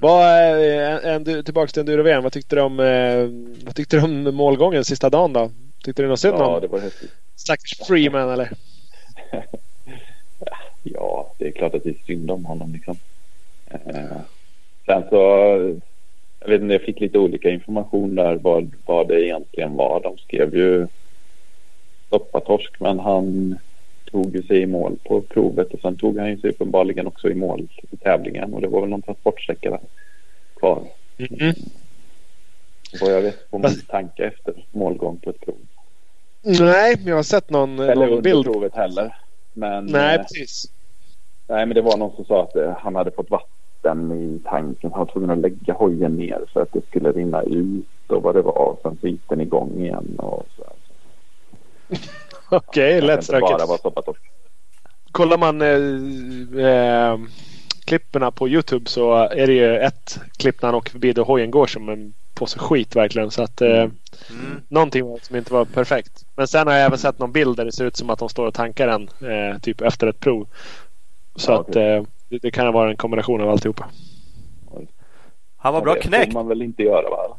Vad, eh, en, en, tillbaka till Enduro-VM. Vad tyckte du om, eh, vad tyckte du om målgången sista dagen då? Tyckte du något synd Ja, om det var häftigt. stackars Freeman eller? ja, det är klart att det är synd om honom liksom. Eh, sen så, jag vet inte, jag fick lite olika information där vad, vad det egentligen var. De skrev ju stoppa torsk men han tog ju sig i mål på provet och sen tog han ju sig uppenbarligen också i mål i tävlingen och det var väl någon transportsträcka kvar. Mm. Vad jag vet på min tanke efter målgång på ett prov. Nej, jag har sett någon, Eller någon bild. provet heller. Men, Nej, eh, precis. nej, men det var någon som sa att eh, han hade fått vatten i tanken. Han var tvungen att lägga hojen ner för att det skulle rinna ut och vad det var. Sen så gick den igång igen och så. Okej, Det lätt inte bara stökigt. var soppatorsk. Kollar man eh, eh, klipperna på Youtube så är det ju ett klipp när han åker förbi där hojen går som en påse skit verkligen. Så att eh, Mm. någonting var som inte var perfekt. Men sen har jag även sett någon bild där det ser ut som att de står och tankar den eh, typ efter ett prov. Så Ja, att eh, det, det kan vara en kombination av alltihopa. Han var bra det knäckt. får man väl inte göra va?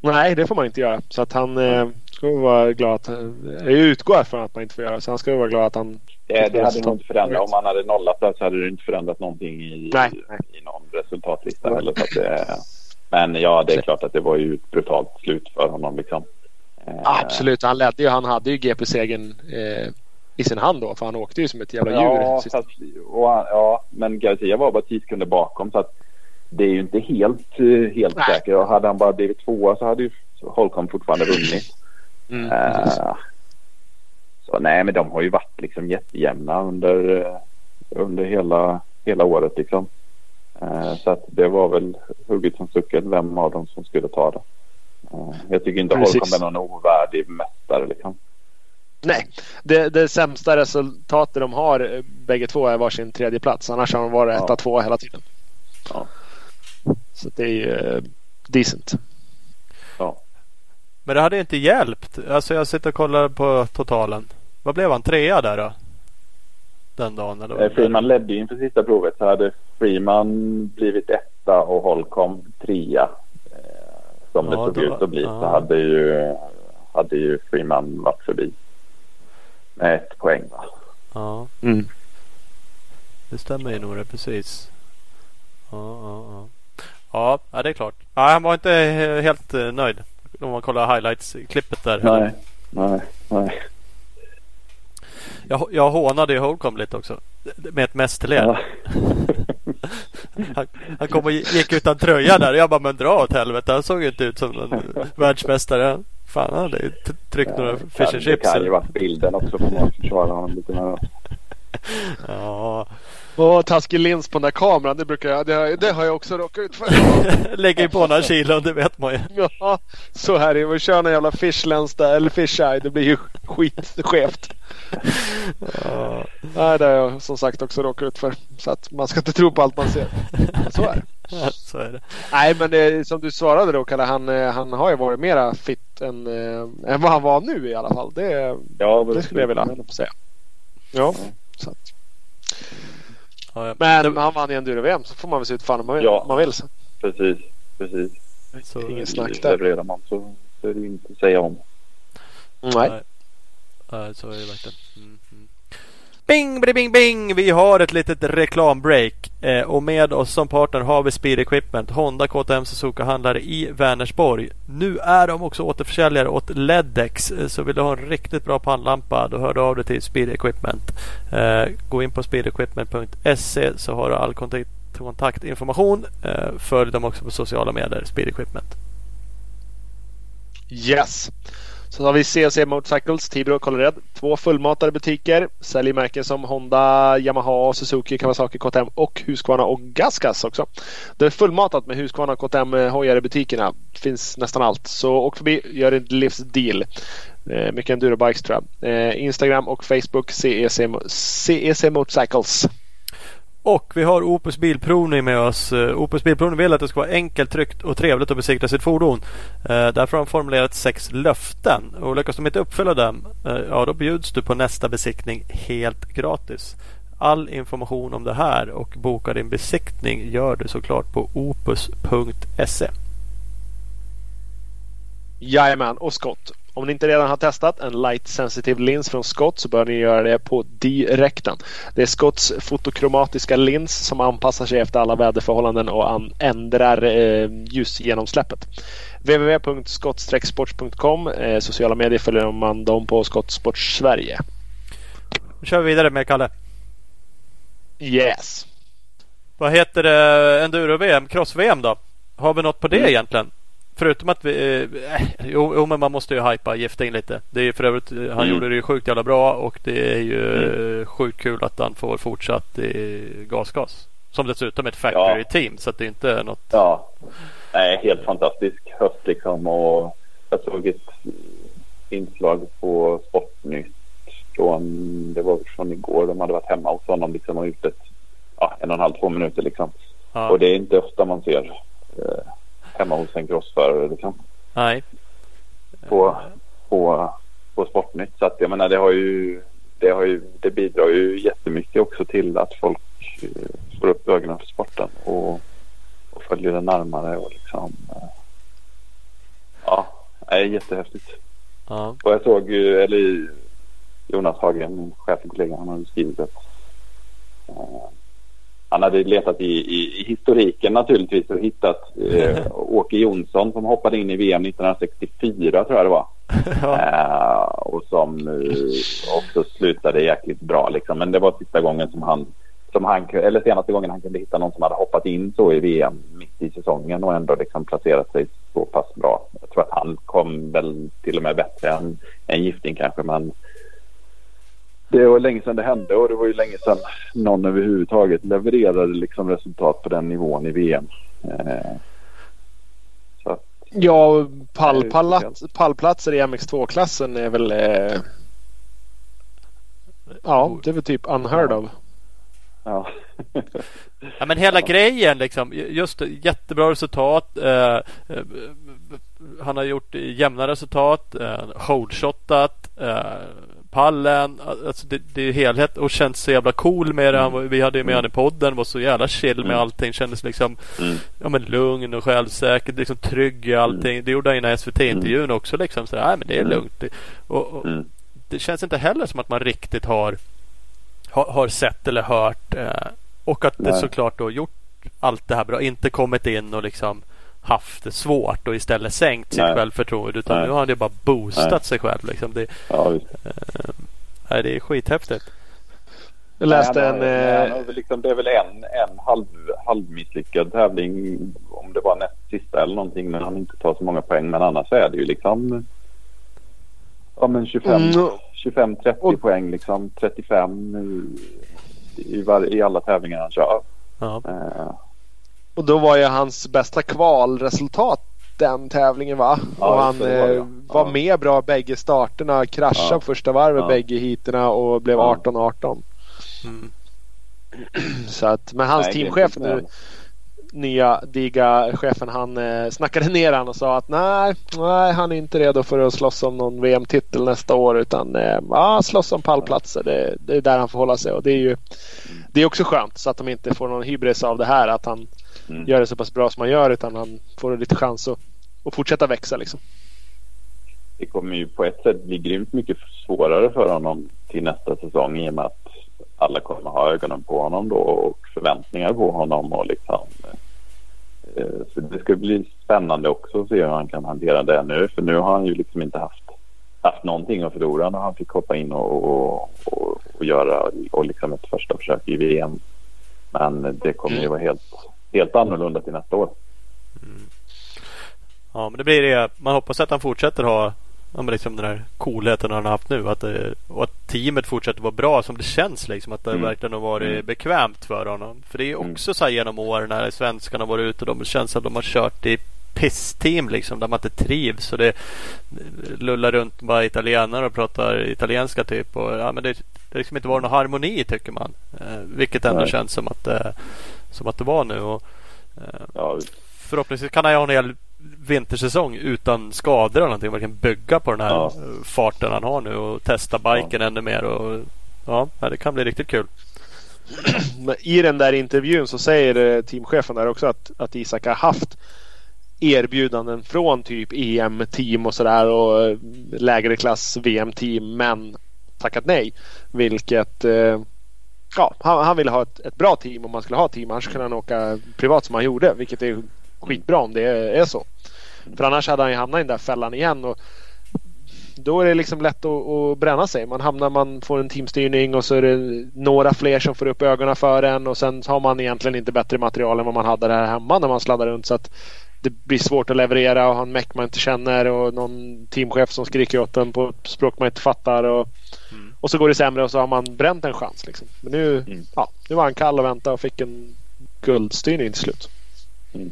Nej, det får man inte göra. Så att han eh, ska vara glad att... Jag utgår från att man inte får göra. Så han ska vara glad att han... Det, det hade nog inte förändrat. Om man hade nollat där så hade det inte förändrat någonting i, Nej, nej. i någon resultatlista heller. Så att det, men ja, det är klart att det var ju ett brutalt slut för honom liksom. Eh, Absolut, han ledde ju. Han hade ju GP-segern eh, i sin hand då. För han åkte ju som ett jävla djur. Ja, fast, han- ja, men Garcia var bara tidskunder bakom så att det är ju inte helt, eh, helt Nej. säkert. Och hade han bara blivit tvåa så hade ju Holcomb fortfarande vunnit. Mm. Eh, så nej, men de har ju varit liksom jättejämna under, eh, under hela, hela året liksom. Eh, så att det var väl hugget som stucket vem av dem som skulle ta det. Eh, jag tycker inte Precis. Holcomb är någon ovärdig mästare liksom. Nej, det, det sämsta resultatet de har eh, bägge två är varsin tredje plats. Annars har de varit Ja. etta, tvåa hela tiden. Ja. Så det är ju eh, decent. Ja. Men det hade inte hjälpt. Alltså jag sitter och kollar på totalen. Vad blev han? Trea där då? Den dagen? Eller? Eh, Freeman ledde ju inför sista provet så hade Freeman blivit etta och Holcomb trea. Som Ja, det såg då- ut att bli så ja. hade ju, hade ju Freeman varit förbi. Med ett poäng va. Ja, Mm. det stämmer ju nog det precis. Ja, ja, ja. Ja, det är klart. Ja, han var inte helt eh, nöjd. Om man kollar highlights-klippet där. Nej, nej, nej. Jag, jag hånade ju Holcomb lite också. Med ett mästerlen. Ja. Han, han kom och gick utan tröja där. Jag bara, men dra åt helvete. Han såg ju inte ut som någon världsmästare. Fan, han hade tryckt några fish and chips. Det kan ju varit bilden också för man försvara honom lite mer. Ja, Och taskig lins på den där kameran. Det, brukar jag, det, har- det har jag också råkat ut för. lägger ju på några kilo, det vet man ju. ja, så här är det. Vi kör någon jävla fish lens där, eller fish eye. Det blir ju skitskevt. Ja, Nej, det har jag som sagt också råkat ut för. Så att man ska inte tro på allt man ser. Så är det. så är det. Nej, men det, som du svarade då Kalle. Han, eh, han har ju varit mera fit än, eh, än vad han var nu i alla fall. Det, Ja, det skulle jag vilja säga. Ja, så att. Ja, ja. Men han vann i enduro-VM så får man väl se ut fan om man vill. Ja. Man vill. Så. Precis, precis. Så, Ingen snack där. Levererar man så, så är det ju inte att säga om. Nej. Nej, så är det verkligen. Mm. Bing, bing, bing, bing! Vi har ett litet reklambreak. Eh, och med oss som partner har vi Speed Equipment, Honda KTM Suzuka-handlare i Vänersborg. Nu är de också återförsäljare åt Ledex. Eh, så vill du ha en riktigt bra pannlampa, då hör du av dig till Speed Equipment. Eh, gå in på speedequipment.se så har du all kontakt, kontaktinformation. Eh, följ dem också på sociala medier, Speed Equipment. Yes. Så har vi CC Motorcycles, Tibro och Kållered. Två fullmatade butiker. Säljer märken som Honda, Yamaha, Suzuki, Kawasaki, KTM och Husqvarna och Gasgas också. Det är fullmatat med Husqvarna och KTM hojar i butikerna. Finns nästan allt. Så åk förbi, gör ett livsdeal. Eh, mycket endurobikes tror jag. Eh, Instagram och Facebook CEC, CEC Motorcycles. Och vi har Opus Bilprovning med oss. Eh, opus Bilprovning vill att det ska vara enkelt, tryggt och trevligt att besikta sitt fordon. Eh, därför har de formulerat sex löften. Och lyckas de inte uppfylla dem, eh, ja då bjuds du på nästa besiktning helt gratis. All information om det här och boka din besiktning gör du såklart på opus.se. Jajamän, och Scott. Om ni inte redan har testat en light sensitive lins från Scott så bör ni göra det på direkten. Det är Scotts fotokromatiska lins som anpassar sig efter alla väderförhållanden och ändrar eh, ljusgenomsläppet. www.skott-sports.com eh, Sociala medier följer man dem på Skottsport Sverige. Nu kör vi vidare med Kalle. Yes. Vad heter det? Enduro-VM? Cross-VM då? Har vi något på det mm. egentligen? Förutom att vi... Eh, jo, jo, men man måste ju hypa Gifting lite. Det är för övrigt, han mm. gjorde det ju sjukt jävla bra och det är ju mm. sjukt kul att han får fortsatt i gasgas. Som dessutom är ett factory team så att det är inte något... Ja, nej helt fantastisk höst liksom och jag såg ett inslag på Sportnytt från, det var från igår, de hade varit hemma hos honom liksom och gjort ett, ja, en och en halv, två minuter liksom. Ja. Och det är inte ofta man ser eh, hemma hos en crossförare liksom. Nej. På, på, på Sportnytt. Så att jag menar det har ju, det har ju, det bidrar ju jättemycket också till att folk eh, får upp ögonen för sporten och, och följer den närmare och liksom eh, ja, det är jättehäftigt. Ja. Och jag såg ju, eller Jonas Hagen, min chef och kollega, han hade skrivit att han hade letat i, i, i, historiken naturligtvis och hittat uh, Åke Jonsson som hoppade in i VM 1964 tror jag det var. uh, och som också slutade jäkligt bra liksom. Men det var sista gången som han, som han, eller senaste gången han kunde hitta någon som hade hoppat in så i VM mitt i säsongen och ändå liksom placerat sig så pass bra. Jag tror att han kom väl till och med bättre än, än Gifting kanske men det var länge sedan det hände och det var ju länge sedan någon överhuvudtaget levererade liksom resultat på den nivån i VM. Eh, att, ja, pallplats, pallplatser i MX2-klassen är väl eh, Ja, det är väl typ unheard of. Ja. ja men hela ja. grejen liksom. Just jättebra resultat. Eh, eh, han har gjort jämna resultat. Eh, holdshotat. Eh, pallen. Alltså det, det är helhet och känns så jävla cool med det. Mm. Vi hade ju med honom i podden. Var så jävla chill med mm. allting. Kändes liksom mm. ja, men lugn och självsäker. Liksom trygg i allting. Det gjorde han i den SVT-intervjun också. Liksom så nej men det är lugnt. Och, och det känns inte heller som att man riktigt har har, har sett eller hört. Eh, och att nej. det såklart då gjort allt det här bra. Inte kommit in och liksom haft det svårt och istället sänkt sitt självförtroende. Utan Nej. nu har han ju bara boostat Nej. sig själv. Liksom. Det, ja, äh, det är skithäftigt. Jag läste en... Eh, liksom, det är väl en, en halv, halvmisslyckad tävling. Om det var näst sista eller någonting. Men han inte tar så många poäng. Men annars är det ju liksom ja, men 25, mm. 25-30 och... poäng. Liksom 35 i, i, var, i alla tävlingar han kör. Ja. Uh, och då var ju hans bästa kvalresultat den tävlingen va? Ja, och han var, eh, var ja. med bra bägge starterna. Kraschade första varvet bägge heaterna och blev 18-18. Mm. Så att, men hans nej, teamchef nu, nya diga chefen, han eh, snackade ner han och sa att nej, nej, han är inte redo för att slåss om någon VM-titel nästa år utan eh, ja, slåss om pallplatser. Det, det, är där han får hålla sig och det är ju det är också skönt så att de inte får någon hybris av det här att han mm. gör det så pass bra som han gör utan han får lite chans att, att fortsätta växa liksom. Det kommer ju på ett sätt bli grymt mycket svårare för honom till nästa säsong i och med att alla kommer ha ögonen på honom då och förväntningar på honom och liksom eh, så det ska bli spännande också att se hur han kan hantera det nu för nu har han ju liksom inte haft haft någonting att förlora när han fick hoppa in och, och, och, och göra och liksom ett första försök i VM. Men det kommer ju vara helt helt annorlunda till nästa år. Mm. Ja, men det blir det. Man hoppas att han fortsätter ha ja, men liksom den här coolheten han har haft nu. Att det, och att teamet fortsätter vara bra som det känns. Liksom, att det mm. verkligen har varit mm. bekvämt för honom. För det är mm. också så här genom åren när svenskarna har varit ute. De känns att de har kört i pissteam liksom där man inte trivs. Och det lullar runt bara italienare och pratar italienska typ. Och, ja, men det, det liksom inte varit någon harmoni tycker man. Eh, vilket ändå Nej. känns som att eh, som att det var nu. Och, eh, ja. Förhoppningsvis kan han ha en hel vintersäsong utan skador eller någonting. Verkligen bygga på den här ja. farten han har nu och testa biken ja. ännu mer. Och, ja, det kan bli riktigt kul. I den där intervjun så säger teamchefen där också att, att Isak har haft erbjudanden från typ EM-team och sådär och eh, lägre klass VM-team men tackat nej. Vilket eh, ja, han, han ville ha ett, ett, bra team om man skulle ha team. Annars kunde han åka privat som han gjorde. Vilket är skitbra om det är, så. För annars hade han ju hamnat i den där fällan igen. Och då är det liksom lätt att, att, bränna sig. Man hamnar, man får en teamstyrning och så är det några fler som får upp ögonen för en och sen har man egentligen inte bättre material än vad man hade där hemma när man sladdar runt. Så att det blir svårt att leverera och ha en meck man inte känner och någon teamchef som skriker åt en på ett språk man inte fattar. Och, mm och så går det sämre och så har man bränt en chans. Liksom. Men nu, mm. ja, nu var han kall och väntade och fick en guldstyrning till slut. Mm.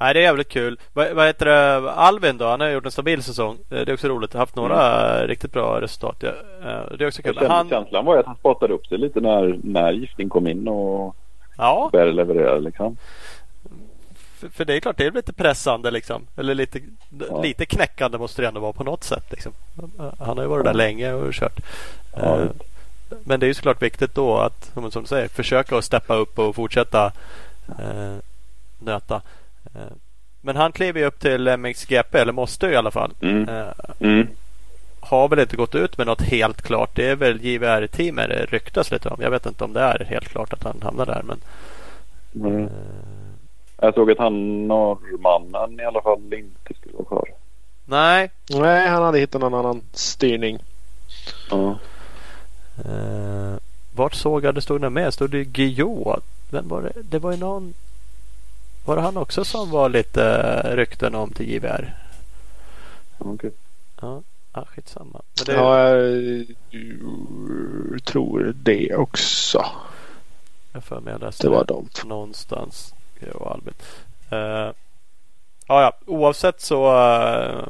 Nej, det är jävligt kul. Vad, vad heter det? Alvin då? Han har gjort en stabil säsong. Det är också roligt. Haft några mm. riktigt bra resultat. Ja, eh, det är också kul. Han... känslan var ju att han spottade upp sig lite när, när Gifting kom in och ja. började leverera liksom. För, för, det är klart, det är lite pressande liksom. Eller lite, ja. lite knäckande måste det ändå vara på något sätt. Liksom. Han har ju varit där länge och kört. Ja. Uh, men det är ju såklart viktigt då att, som du säger, försöka att steppa upp och fortsätta uh, nöta. Uh, men han kliver ju upp till MXGP, eller måste i alla fall. Mm. Mm. Har väl inte gått ut med något helt klart. Det är väl JVR-teamet det ryktas lite om. Jag vet inte om det är helt klart att han hamnar där. Men, mm. Jag såg att han norrmannen i alla fall inte skulle vara kvar. Nej. Nej, han hade hittat någon annan styrning. Ja. Uh, vart såg jag det stod det med? Stod det Guillou? Vem var det? Det var ju någon. Var det han också som var lite rykten om till JVR? Okej. Okay. Ja, ah, skitsamma. Men det... Ja, jag tror det också. Jag för mig jag läste det var de. någonstans och Albin. Uh, ja, oavsett så, uh,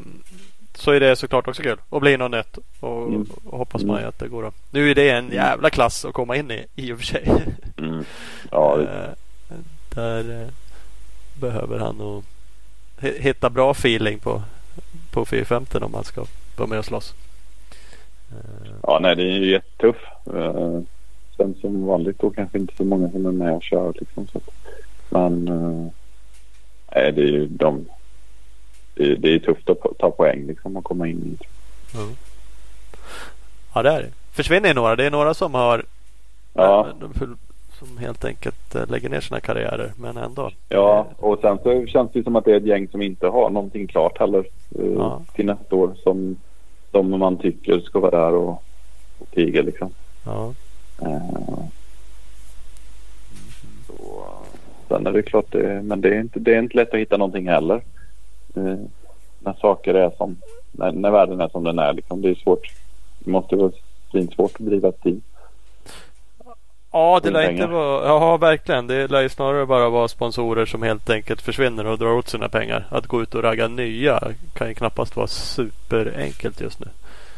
så är det såklart också kul att bli något nytt. Och, mm. och hoppas man mm. att det går då. Nu är det en jävla klass att komma in i i och för sig. Mm. Ja, det... uh, där behöver han nog hitta bra feeling på, på 450 om han ska vara med och slåss. Ja, nej, det är ju jättetuff. Sen som vanligt då kanske inte så många som är med och kör liksom. Så. Men äh, det är ju de, det, det är tufft att ta poäng liksom och komma in i. Mm. Ja det är det. Försvinner några. Det är några som har ja. som helt enkelt eh, lägger ner sina karriärer men ändå. Ja och sen så känns det som att det är ett gäng som inte har någonting klart heller ja. till nästa år som, som man tycker ska vara där och, och tiga liksom. Ja. Uh, Sen är det klart, det, men det är, inte, det är inte lätt att hitta någonting heller. Eh, när saker är som, när, när världen är som den är liksom. Det är svårt. Det måste vara svårt att driva ett team. Ja, det lär inte vara, ja verkligen. Det lär ju snarare bara vara sponsorer som helt enkelt försvinner och drar åt sina pengar. Att gå ut och ragga nya kan ju knappast vara superenkelt just nu.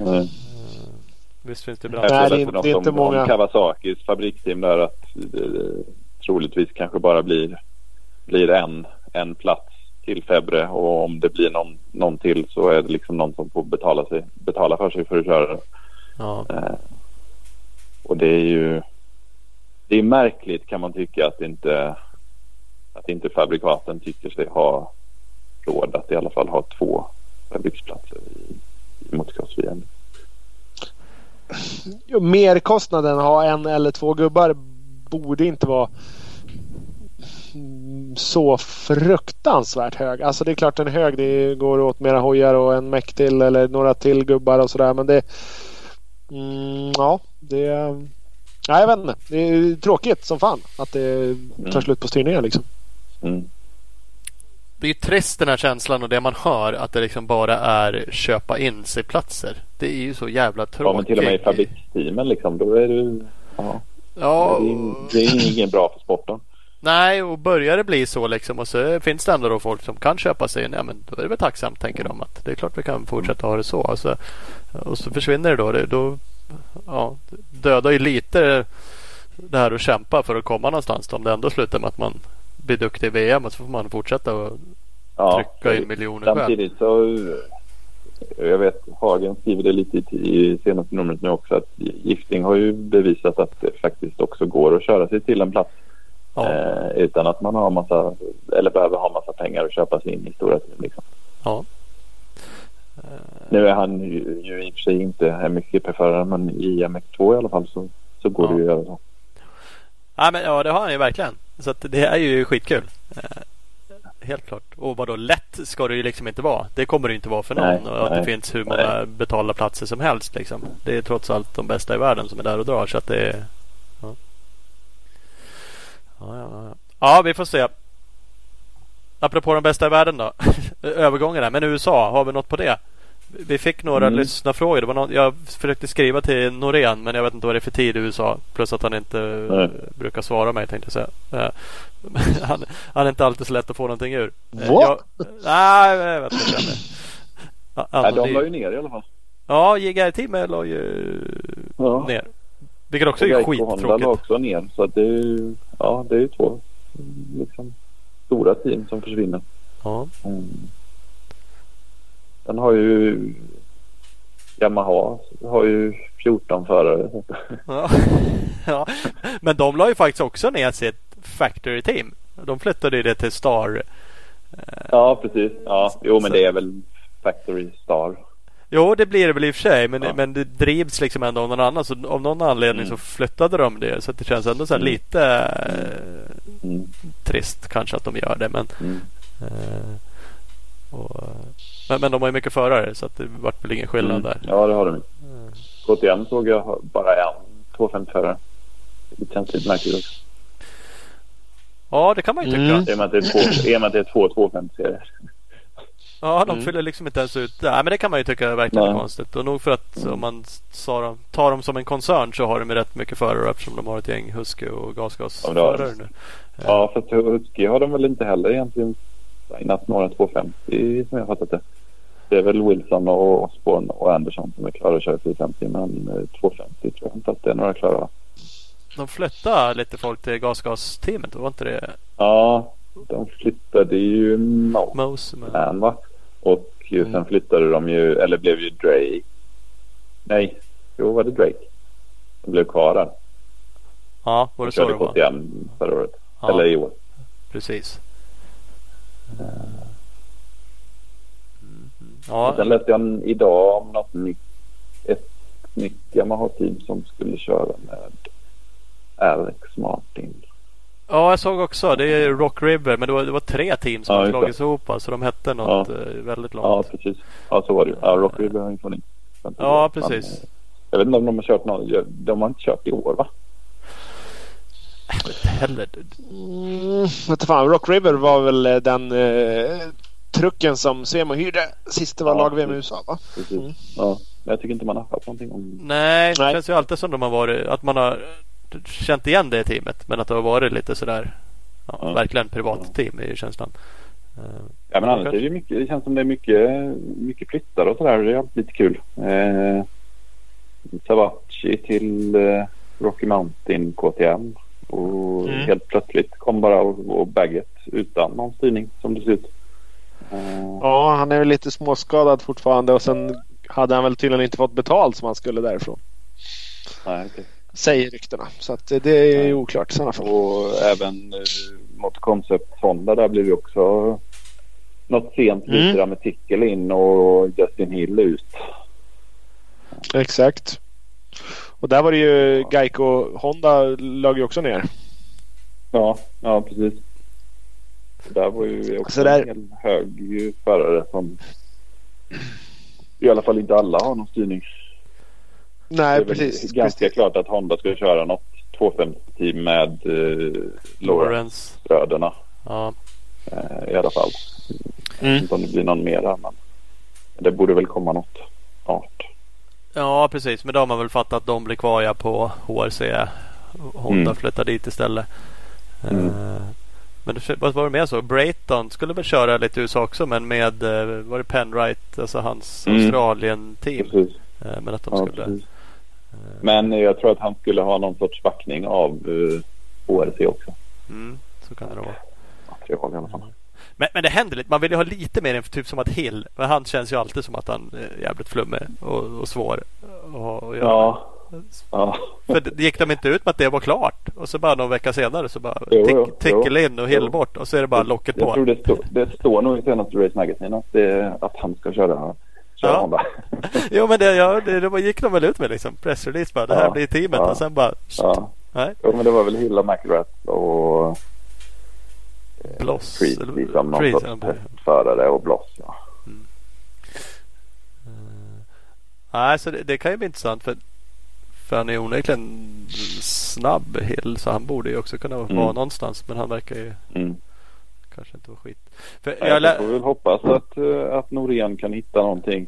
Mm. Visst finns det bra. Nej, det, är, det är inte många. Kawasakis fabriksteam där att eh, troligtvis kanske bara blir, blir en, en plats till Febre och om det blir någon, någon till så är det liksom någon som får betala, sig, betala för sig för att köra. Ja. Eh, och det är ju det är märkligt kan man tycka att inte att inte fabrikaten tycker sig ha råd att i alla fall ha två fabriksplatser i, i motocross-VM. Merkostnaden ha en eller två gubbar borde inte vara så fruktansvärt hög. Alltså det är klart är hög. Det går åt mera hojar och en meck till eller några till gubbar och sådär. Men det... Mm, ja, det... Nej, jag vet inte. Det är tråkigt som fan att det tar mm. slut på styrningen liksom. Mm. Det är ju trist den här känslan och det man hör att det liksom bara är köpa in sig platser. Det är ju så jävla tråkigt. Ja, men till och med i fabriksteamen liksom. Då är du... Ja. Ja, det, är, det är ingen bra för sporten. Nej, och börjar det bli så liksom och så finns det ändå då folk som kan köpa sig in. Ja, men då är det väl tacksamt tänker de att det är klart vi kan fortsätta ha det så. Alltså, och så försvinner det då. Det, då ja, dödar ju lite det här att kämpa för att komma någonstans. Om det ändå slutar med att man blir duktig i VM och så får man fortsätta och ja, trycka in miljoner Samtidigt så jag vet Hagen skriver det lite i, senaste numret nu också att Gifting har ju bevisat att det faktiskt också går att köra sig till en plats Ja. Eh, utan att man har massa, eller behöver ha massa pengar och köpa sig in i stora team. Liksom. Ja. Nu är han ju, ju i och för sig inte en mycket förare men i MX2 i alla fall så, så går Ja. det ju att göra så. Ja, men, ja, det har han ju verkligen. Så att det är ju skitkul. Helt klart. Och vadå, lätt ska det ju liksom inte vara. Det kommer det inte vara för någon. Nej, och att det nej, finns hur många nej. betalda platser som helst. Liksom. Det är trots allt de bästa i världen som är där och drar. Så att det är... Ja, ja, ja, ja. ja vi får se. Apropå de bästa i världen då. Övergångarna. Men USA, har vi något på det? Vi fick några Mm. lyssnarfrågor. Det var någon, jag försökte skriva till Norén men jag vet inte vad det är för tid i USA. Plus att han inte Nej. eh, brukar svara mig tänkte jag säga. Eh, han, han är inte alltid så lätt att få någonting ur. Eh, Va? jag- Nej, jag vet inte. Nej, de la ju ner i alla fall. Ja, JGR-teamet la ju Ja. ner. Vilket också Och är Geico Honda la skittråkigt. också ner. Så det är ju, ja, det är ju två liksom, stora team som försvinner. Ja. Mm. Sen har ju Yamaha har ju 14 förare. Ja. ja. Men de la ju faktiskt också ner sitt Factory Team. De flyttade ju det till Star. Ja, precis. Ja, jo, men det är väl Factory Star. Jo, det blir det väl i och för sig. Men, Ja. men det drivs liksom ändå av någon annan. Så av någon anledning Mm. så flyttade de det. Så det känns ändå så Mm. lite eh, Mm. trist kanske att de gör det. Men, Mm. eh, och, men, men de har ju mycket förare så att det vart väl ingen skillnad Mm. där. Ja, det har de. Mm. KTM såg jag bara en 250-förare. Det känns lite märkligt också. Ja, det kan man ju tycka. Mm. I och med att det är två, i och med att det är två 250-serier. Ja, de Mm. fyller liksom inte ens ut det. Men det kan man ju tycka verkligen är konstigt. Och nog för att om man dem, tar dem som en koncern så har de rätt mycket förare eftersom de har ett gäng Husky och Ja, gasgasförare de. nu. Ja, fast Husky har de väl inte heller egentligen signat några 250 som jag fattat det. Det är väl Wilson och Osborne och Anderson som är klara att köra 450 men eh, 250 tror jag inte att det är några klara. De flyttade lite folk till gasgasteamet. Var inte det Ja, de flyttade ju Mouse Mose? Men... Man va? Och Mm. sen flyttade de ju, eller blev ju Drake. Nej, jo var det Drake. De blev kvar där. Ja, var det De så det körde var? KTM förra året. Ja, Eller i år. precis. Mm. Och sen Ja, läste jag idag om något nytt, ett nytt Yamaha-team som skulle köra med Alex Martin. ja, jag såg också. Det är Rock River. Men det var, det var tre team som Ja, slagits ihop. Så de hette något eh, väldigt Ja, långt. precis. Ja, så var det. Ja, Rock River har ju funnits. Ja, precis. Men, eh, Jag vet inte om de har kört någon. De har inte kört i år va? Jag vet inte heller. Mm, vet fan, Rock River var väl eh, den eh, trucken som Svemo hyrde sist det var Ja, lag-VM i. USA va? Mm. Ja, men jag tycker inte man har hört någonting om Nej, det Nej. känns ju alltid som de har varit att man har känt igen det teamet. Men att det har varit lite sådär ja, Ja. verkligen privat team är ju känslan. Ja men annars är det ju mycket, det känns som det är mycket, mycket flyttar och sådär. Det är alltid lite kul. Eh, till eh, Rocky Mountain KTM. Och Mm. helt plötsligt kom bara och, och Baggett utan någon styrning som det ser ut. Ja, han är väl lite småskadad fortfarande och sen hade han väl tydligen inte fått betalt som han skulle därifrån. nej, okej. Säger ryktena. Så att det är ju oklart i sådana fall. Och även eh, mot Concept Honda där blev ju också något sent Mm. byte där med Tickel in och Justin Hill ut. Exakt. Och där var det ju Geico Honda lag ju också ner. Ja, ja precis. Där var ju också Så där- en hel hög ju förare som i alla fall inte alla har någon styrning. det Nej, precis. ganska precis. klart att Honda ska köra något 250-team med eh, Lawrence. Lawrence-bröderna Ja. eh, i alla fall. Jag Mm. vet inte om det blir någon mer här, men det borde väl komma något snart. ja, precis. Men då har man väl fattat att de blir kvar ja, på HRC. Honda Mm. flyttar dit istället. Mm. Eh, Men vad var det mer så? Brayton skulle väl köra lite i USA också men med eh, var det Penwright, alltså hans Mm. Australien-team. Precis. Eh, Men att de Ja, skulle... precis. eh, Men jag tror att han skulle ha någon sorts backning av uh, också. Mm, så kan det nog vara. Material i alla fall. Men, men det händer lite. Man vill ju ha lite mer än typ som att Hill. Men han känns ju alltid som att han är jävligt flummig och, och svår att göra Ja, Ja. För det gick de inte ut med att det var klart? Och så bara någon vecka senare så bara Jo, tick, jo, tickle jo. in och hill bort och så är det bara locket Jag på. tror det, stå, det står nog i senaste Race Magazine att, det, att han ska köra, Ja. Jo men det, ja, det, det gick de väl ut med liksom. Pressrelease bara. Det här Ja, blir teamet ja. och sen bara ja. nej. Jo, men det var väl Hilla McGrath och Bloss. Freeze eller- liksom. Någon sorts testförare och Bloss. Ja. Nej, så det, det kan ju bli intressant för, för han är onekligen snabb Hill så han borde ju också kunna vara Mm. någonstans men han verkar ju Mm. kanske inte vara skit. För jag Jag lä- får väl hoppas att, eh, att Norén kan hitta någonting.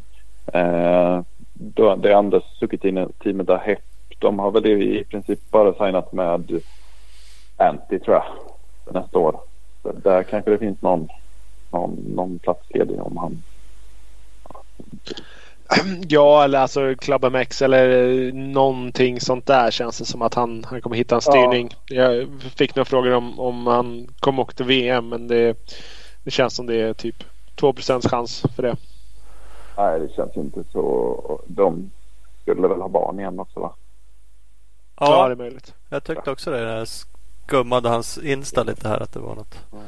Eh, då, det andra Suzuki-teamet Hepp, de har väl i princip bara signat med Anti tror jag. Nästa år. Så där kanske det finns någon, någon, någon plats ledig om han. Ja, eller alltså Club MX eller någonting sånt där känns det som att han, han kommer hitta en styrning. Jag fick några frågor om, om han kommer åka till VM men det, det känns som det är typ 2 chans för det. Nej, det känns inte så. De skulle väl ha barn igen också va? Ja, det ja, är möjligt. jag tyckte också det. Jag skummade hans Insta lite här att det var något. Mm.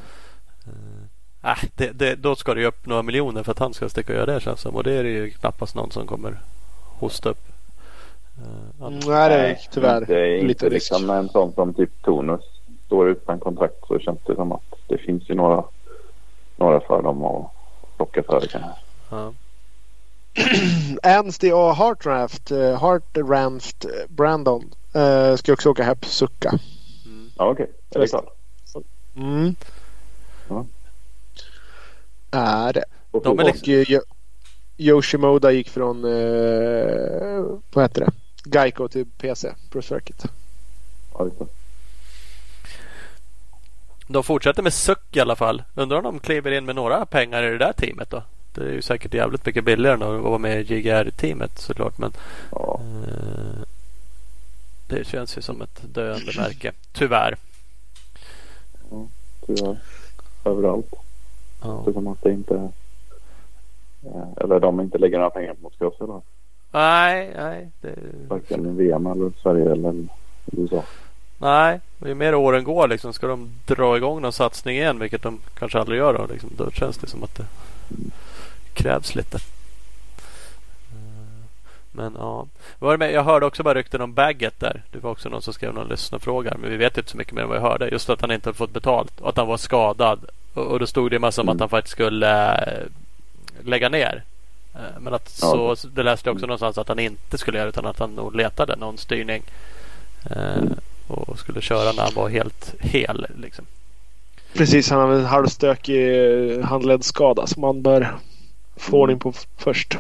Äh, det, det, då ska det ju upp några miljoner för att han ska sticka och göra det känns som. Och det är det ju knappast någon som kommer hosta upp. Mm, annars- nej, det är tyvärr Det är inte lite risk. liksom en sån som typ Tonus står utan kontrakt så känns det som att det finns ju några, några för dem att plocka för det kanske. ja. Anstey och Hartraft, uh, Hartraft Brandon uh, ska också åka Hepp Succa. Ja okej, är det klart. Mm. Ja. Är det. Och De är Och liksom- eh, Yo- Yoshimoda gick från, uh, vad heter det? Geico till PC, Pro Circuit. Ja. De fortsätter med suck i alla fall. Undrar om de kliver in med några pengar i det där teamet då. Det är ju säkert jävligt mycket billigare än att vara med i JGR-teamet såklart. Men Ja. eh, det känns ju som ett döende märke. Tyvärr. tyvärr. Överallt. Ja. Det är som att det inte... eh, Eller de inte lägger några pengar på motocross eller Nej, nej. Det, varken VM eller Sverige eller USA. nej. Ju mer åren går liksom, ska de dra igång någon satsning igen, vilket de kanske aldrig gör då, liksom, då känns det som att det krävs lite. Eh, Men ja. Var med? Jag hörde också bara rykten om Baggett där. Det var också någon som skrev någon lyssnarfråga. Men vi vet inte så mycket mer än vad jag hörde. Just att han inte hade fått betalt och att han var skadad. Och, och då stod det en massa om Mm. att han faktiskt skulle eh, lägga ner. Eh, Men att Ja. så, det läste jag också någonstans att han inte skulle göra utan att han nog letade någon styrning. Eh, Mm. Och skulle köra när han var helt hel. Liksom. Precis, han har en halvstökig handledsskada som man bör få ordning på först.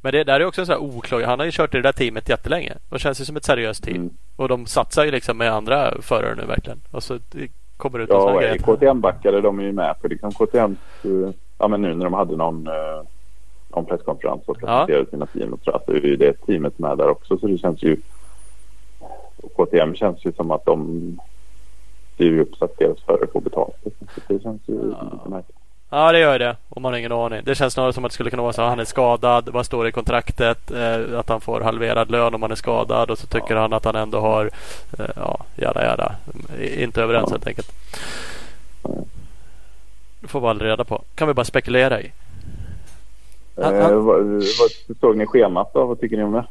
Men det där är också så här oklart. Han har ju kört i det där teamet jättelänge. Och känns ju som ett seriöst team. Mm. Och de satsar ju liksom med andra förare nu verkligen. Och så det kommer ut Ja, och är KTM-backare de är ju med på liksom KTM. Ja, men nu när de hade någon, eh, någon presskonferens och presenterade sina team och så, är ju det teamet med där också. Så det känns ju... KTM känns ju som att de styr upp så att deras förare får betalt. det känns ju Ja. lite märkligt. Ja det gör det. Och man har ingen aning. Det känns snarare som att det skulle kunna vara så att han är skadad. Vad står det i kontraktet? Eh, att han får halverad lön om han är skadad. Och så tycker Ja. han att han ändå har eh, ja, jada jada. Inte överens Ja. helt enkelt. Det får vi aldrig reda på. Kan vi bara spekulera i. Han- Eh, han- vad, vad såg ni schemat då? Vad tycker ni om det?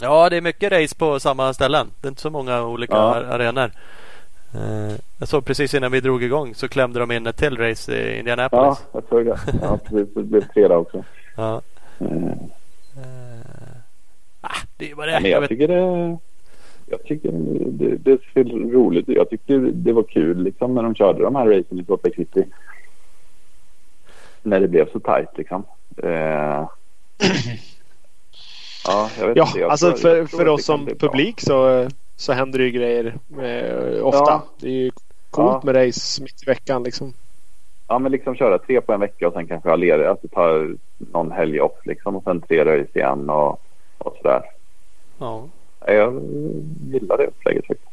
Ja, det är mycket race på samma ställen. Det är inte så många olika Ja. ar- arenor. Eh, jag såg precis innan vi drog igång så klämde de in ett till race i Ja, Indianapolis. jag såg det. Ja, precis. Det blev tre där också. Ja. Eh, ah, det är vad det är. Men Jag jag tycker det, jag tycker det, det ser roligt. Jag tyckte det var kul liksom när de körde de här racen i Salt Lake City. När det blev så tajt liksom. Eh, ja, jag vet Ja, inte. Jag alltså tror- för, för oss som publik så, så händer det ju grejer eh, ofta. Ja. Det är ju coolt Ja. med race mitt i veckan liksom. Ja, men liksom köra tre på en vecka och sen kanske ha ledigt. Alltså ta någon helg off liksom och sen tre race igen och, och sådär. Ja. Ja, Jag gillar det upplägget faktiskt.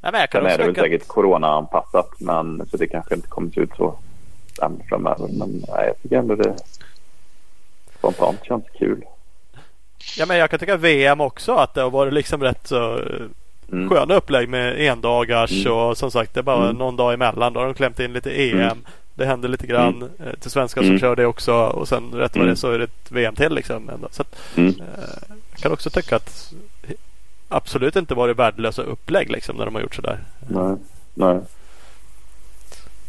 Nej, men jag kan Sen är det väl säkert corona-anpassat men så det kanske inte kommer se ut så framöver. Men nej, jag tycker ändå det. spontant känns kul. Ja men jag kan tycka VM också att det har varit liksom rätt så eh, mm. sköna upplägg med endagars mm. och som sagt det är bara mm. någon dag emellan. Då har de klämt in lite EM. Mm. Det händer lite grann mm. Eh, till svenskar som mm. kör det också och sen rätt vad det så är det ett VM till liksom. Så att, eh, jag kan också tycka att absolut inte varit värdelösa upplägg liksom när de har gjort sådär. Nej, nej.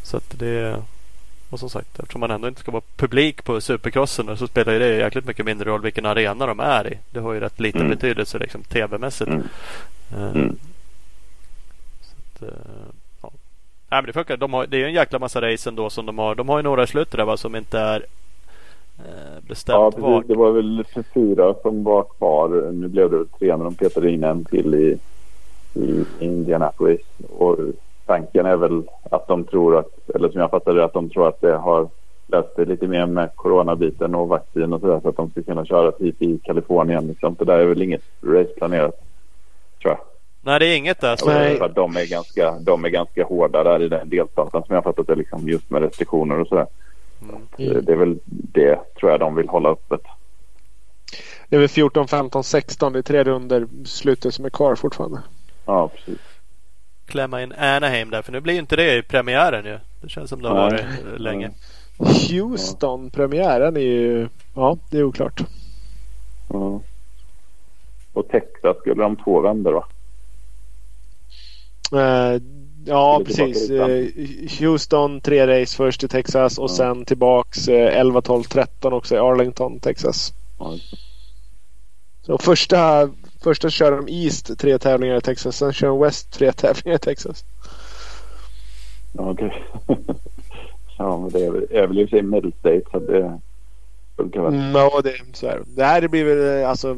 Så att det och som sagt eftersom man ändå inte ska vara publik på supercrossen så spelar det jäkligt mycket mindre roll vilken arena de är i. Det har ju rätt liten mm. betydelse liksom tv-mässigt. Mm. Uh, mm. Så att, uh, ja. Nej, men det funkar. De har, det är ju en jäkla massa race ändå som de har. De har ju några i slutet där va, som inte är uh, bestämt Ja precis. Det var väl fyra som var kvar. Nu blev det tre när de petade in en till i, i Indianapolis. Och tanken är väl att de tror att, eller som jag fattar det, att de tror att det har löst det lite mer med coronabiten och vaccin och sådär så att de ska kunna köra typ i Kalifornien. Liksom. För där är väl inget race planerat, tror jag. Nej, det är inget där. Så... För de, är ganska, de är ganska hårda där i den delstaten som jag fattat det, liksom, just med restriktioner och sådär. Mm. Så det är väl det, tror jag, de vill hålla öppet. Det är väl 14, 15, 16. Det är tre runder slutet som är kvar fortfarande. Ja, precis klämma in Anaheim där. För nu blir ju inte det i premiären ju. Det känns som det har varit Nej. länge. Houston, premiären är ju... Ja, det är oklart. Ja. Och Texas skulle de två vändor va? Uh, ja, precis. Uh, Houston tre race först i Texas och ja. sen tillbaks uh, 11, 12, 13 också i Arlington, Texas. Ja, så första Första kör de East tre tävlingar i Texas. Sen kör de West tre tävlingar i Texas. Okej. Okay. ja, men det är väl i och för sig Middle State. Så det funkar väl. Mm, ja, det, så är det. det här blir väl alltså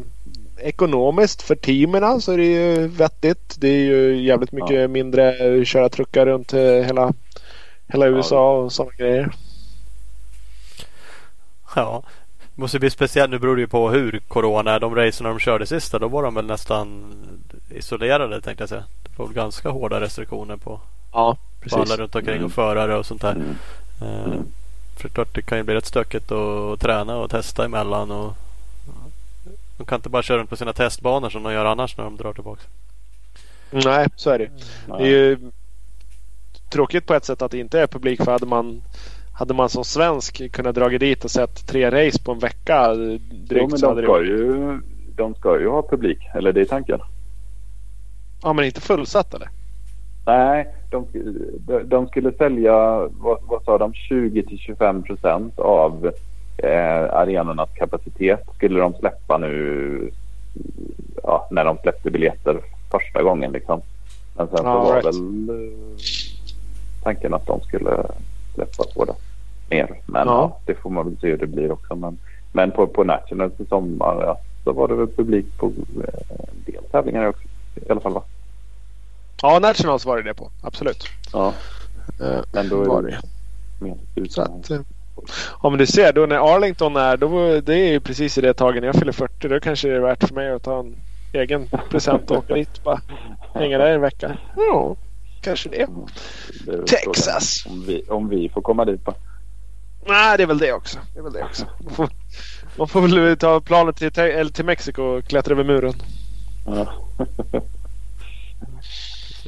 ekonomiskt för teamen så är det ju vettigt. Det är ju jävligt mycket ja. mindre köra truckar runt hela, hela USA och sådana grejer. Ja, det måste bli speciellt. Nu beror det ju på hur Corona är. De racerna de körde sista då var de väl nästan isolerade tänkte jag säga. Det var väl ganska hårda restriktioner på, ja, precis. på alla runt omkring mm. och förare och sånt där. Mm. Uh, för klart det kan ju bli rätt stökigt att träna och testa emellan. Och, de kan inte bara köra runt på sina testbanor som de gör annars när de drar tillbaka. Nej, så är det. Mm. Det är ju tråkigt på ett sätt att det inte är publik. För hade man hade man som svensk kunnat dra dit och sett tre race på en vecka drygt jo, men de ska, ju, de ska ju ha publik. Eller det är tanken. Ja men inte fullsatt eller? Nej, de, de skulle sälja, vad, vad sa de, 20 till 25 procent av eh, arenornas kapacitet skulle de släppa nu ja, när de släppte biljetter första gången. Liksom. Men sen så ja, var right. väl eh, tanken att de skulle släppa på det mer. Men ja. det får man väl se hur det blir också. Men, men på, på Nationals i sommar ja, så var det väl publik på eh, en del tävlingar också. I alla fall va? Ja, Nationals var det det på. Absolut. Ja. Uh, men då var det mer så att, uh, Ja men du ser då när Arlington är då det är ju precis i det taget när jag fyller 40 då kanske det är värt för mig att ta en egen present och åka dit bara hänga där en vecka. Ja, kanske det. det Texas. Om vi, om vi får komma dit bara. Nej, det är väl det också. Det är väl det också. Man får, man får väl ta planet till, eller till Mexiko och klättra över muren. Ja.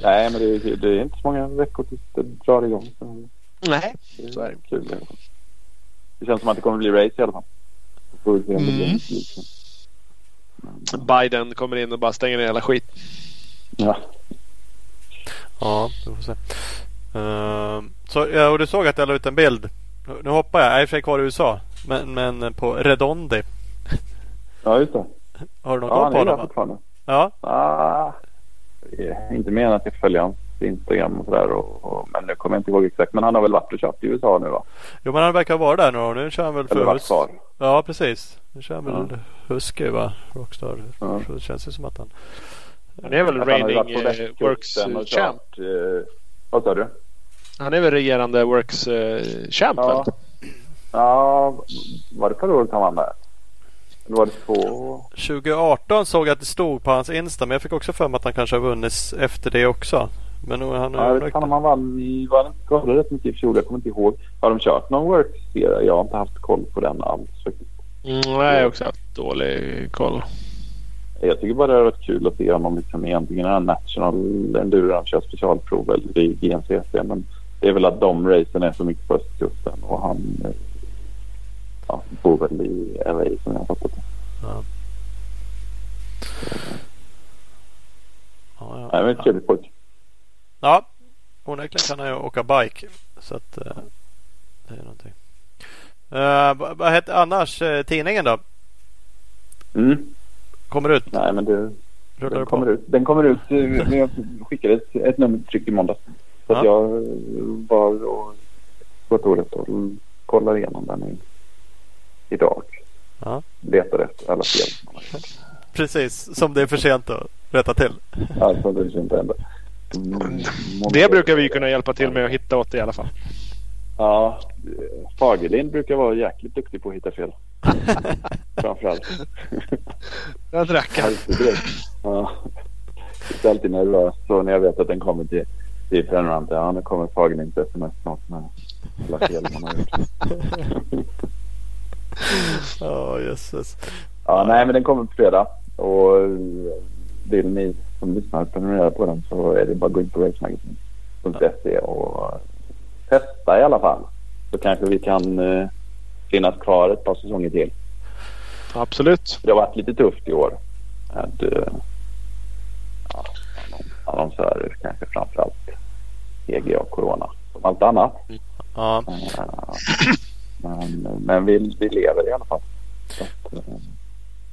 Nej, men det är, det är, inte så många veckor tills det drar igång. Nej, så är det. Kul. Det känns som att det kommer bli race i alla fall. Mm. Biden kommer in och bara stänger ner hela skit. Ja. Ja, vi får se. Uh, så, ja, och du såg att jag la ut en bild nu hoppar jag. Jag är i och för sig kvar i USA. Men, men på Redondi. Ja, just det. Har du någon koll på honom? fortfarande. Ja. Ah, inte mer än att jag följer hans Instagram och sådär. Och, och, men nu kommer jag inte ihåg exakt. Men han har väl varit och kört i USA nu va? Jo men han verkar vara där nu Nu kör han väl för Eller varit kvar. Ja precis. Nu kör han väl ja. Husky va? Rockstar. Ja. Så det känns ju som att han... Han är väl reigning uh, Works champ. uh, vad sa du? Han är väl regerande Works uh, champ ja. Ja, var det förra året han var med? Eller var det två? 2018 såg jag att det stod på hans Insta men jag fick också för mig att han kanske har vunnit efter det också. Men nu han ja, jag vet inte om han vann i, var han inte skadad rätt mycket i fjol? Jag kommer inte ihåg. Har de kört någon Works-serie? Jag har inte haft koll på den alls faktiskt. Mm, nej, jag har också haft dålig koll. Jag tycker bara det har varit kul att se honom liksom i antingen National Enduro han kör specialprov eller i GNCC. Men det är väl att de racen är så mycket på östkusten och han eh, ja, bor väl i LA som jag har fattat det. Ja. Ja, ja. Nej, men en trevlig pojke. ja, onekligen kan han ju åka bike. Så att eh, det är någonting. Uh, vad hette annars uh, tidningen då? Mm. Kommer ut? Nej, men det, Rullar den på? kommer ut. Den kommer ut. eh, Jag skickade ett, ett nummer tryck i måndags. Så Ja. att jag eh, var och kontoret och kollade igenom den i, idag. Ja. Letade efter alla fel. som. Precis, som det är för sent att rätta till. Alltså det känns inte ändå. Mm, Det brukar vi kunna hjälpa till med att hitta åt det i alla fall. Ja, Fagerlind brukar vara jäkligt duktig på att hitta fel. Framförallt. Rackaren. Alltid direkt. Ja. Det är alltid nervös så när jag vet att den kommer till, till prenumeranter. Ja, nu kommer Fagerlinds sms snart med alla fel man har gjort. Ja, jösses. Ja, nej, men den kommer på fredag. Och eh, vill ni som lyssnar prenumerera på den så är det bara att gå in på racemagazine.se och testa i alla fall. Så kanske vi kan eh, finnas kvar ett par säsonger till. Absolut. Det har varit lite tufft i år. Med, eh, ja, annon- annonsörer kanske framförallt. EG och Corona. Som allt annat. Ja, Eh, Men, men vi, vi lever i alla fall. Så eh,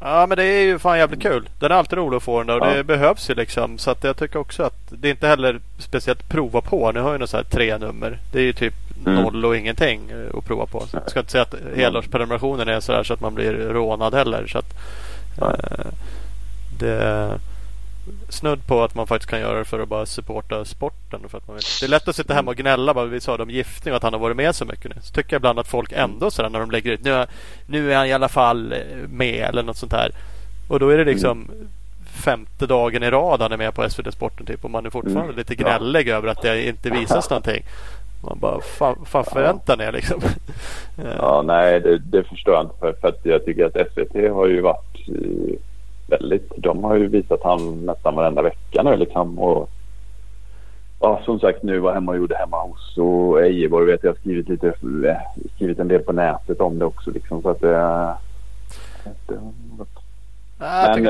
Ja men det är ju fan jävligt kul. Den är alltid rolig att få den där och Ja. det behövs ju liksom. Så att jag tycker också att det är inte heller speciellt prova på. Nu har jag ju så här tre nummer. Det är ju typ Mm. noll och ingenting eh, att prova på. Jag ska inte säga att helårsprenumerationen är så här så att man blir rånad heller. Så att, eh, det snudd på att man faktiskt kan göra det för att bara supporta sporten. För att man vill. Det är lätt att sitta hemma och gnälla. Bara vi sa om giftning och att han har varit med så mycket nu. Så tycker jag ibland att folk ändå sådär när de lägger ut. Nu, är- nu är han i alla fall eh, med eller något sånt här. Och då är det liksom femte dagen i rad han är med på SVT Sporten typ. Och man är fortfarande Mm. lite Ja. gnällig över att det inte visas någonting. Man bara, fan, fan förväntar ni er liksom? Eh, Ja, nej, det, det förstår jag inte. För, för att jag tycker att SVT har ju varit eh, väldigt... De har ju visat han nästan varenda vecka nu liksom. Och, ja, som sagt, nu var hemma och gjorde hemma hos och Ejeborg vet jag har skrivit lite, eh, skrivit en del på nätet om det också liksom. Så att det... det har jag Men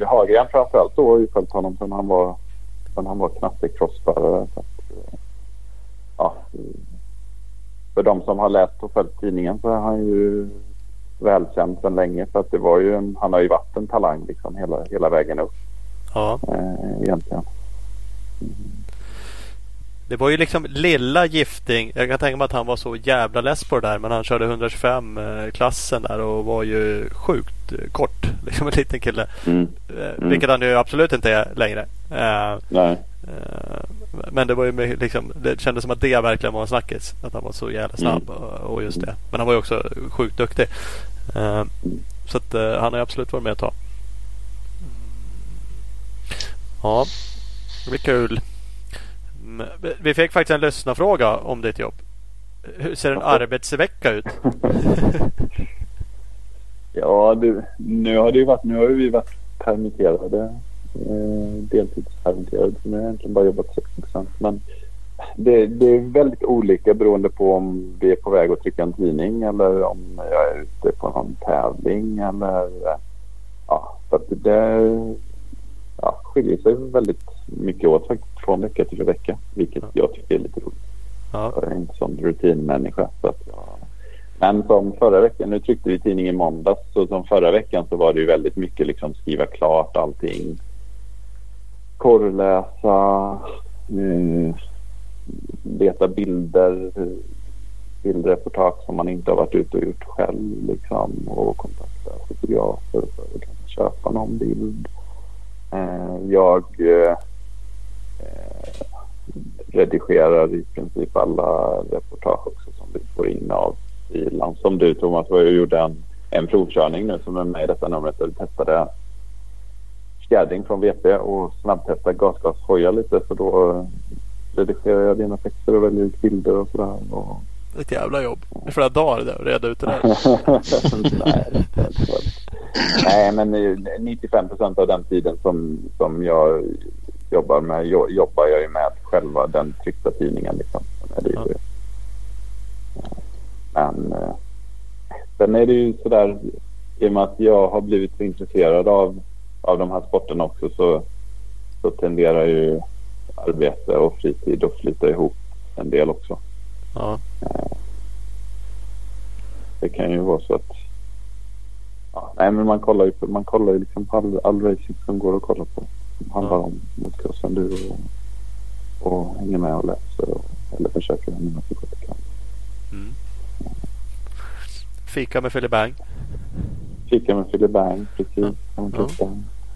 eh, Hagren framförallt då har ju följt honom sen han var, sen han var knatte crossförare. Eh, ja, eh, för de som har läst och följt tidningen så är han ju välkänd sedan länge. För att det var ju en, han har ju varit en talang liksom hela, hela vägen upp ja. eh, egentligen. Det var ju liksom lilla gifting. Jag kan tänka mig att han var så jävla less på det där. Men han körde 125 eh, klassen där och var ju sjukt eh, kort. Liksom en liten kille. Mm. Eh, Vilket han ju absolut inte är längre. Nej. men det var ju liksom, det kändes som att det verkligen var en snackis. Att han var så jävla snabb. Mm. Och just det. Men han var ju också sjukt duktig. Eh, så att eh, han har absolut varit med ett tag. Ja, det blir kul. Mm, vi- fick faktiskt en lyssnarfråga om ditt jobb. Hur ser en arbetsvecka ut? Ja, du, nu har det ju varit, nu har vi varit permitterade. Eh, deltidspermitterade. Så nu har jag egentligen bara jobbat 60 procent. Men det, det är väldigt olika beroende på om vi är på väg att trycka en tidning eller om jag är ute på någon tävling eller ja, så att det ja, skiljer sig väldigt mycket åt faktiskt från vecka till vecka. Vilket jag tycker är lite roligt. Ja, Jag är inte sån rutinmänniska. Så att jag... Men som förra veckan, nu tryckte vi tidning i måndags, så som förra veckan så var det ju väldigt mycket liksom skriva klart allting. Korrläsa, eh, leta bilder, bildreportage som man inte har varit ute och gjort själv liksom och kontakta fotografer för att kunna köpa någon bild. Eh, jag eh, redigerar i princip alla reportage också som vi får in av bilen. Som du Thomas var jag och gjorde en, en provkörning nu som är med i detta numret där vi testade Scadding från VP och snabbtestade gasgashojar lite så då redigerar jag dina texter och väljer ut bilder och sådär. Och Ett jävla jobb. I flera dagar där och reda ut det där. Nej, det men eh, 95 procent av den tiden som, som jag jobbar med jo- jobbar jag ju med själva den tryckta tidningen. Liksom. Är det Men eh, sen är det ju sådär i och med att jag har blivit så intresserad av, av de här sporterna också så, så tenderar ju arbete och fritid att flyta ihop en del också. Ja. Det kan ju vara så att ja, nej, men man kollar ju på, man kollar ju liksom på all, all racing som går att kolla på. Som handlar Ja. om motocrossenduro och, och hänger med och läser och, eller försöker hänga med så gott jag kan. Mm. Fika med Philly Bang. Kika med Philip Bang precis. Ja. Ja.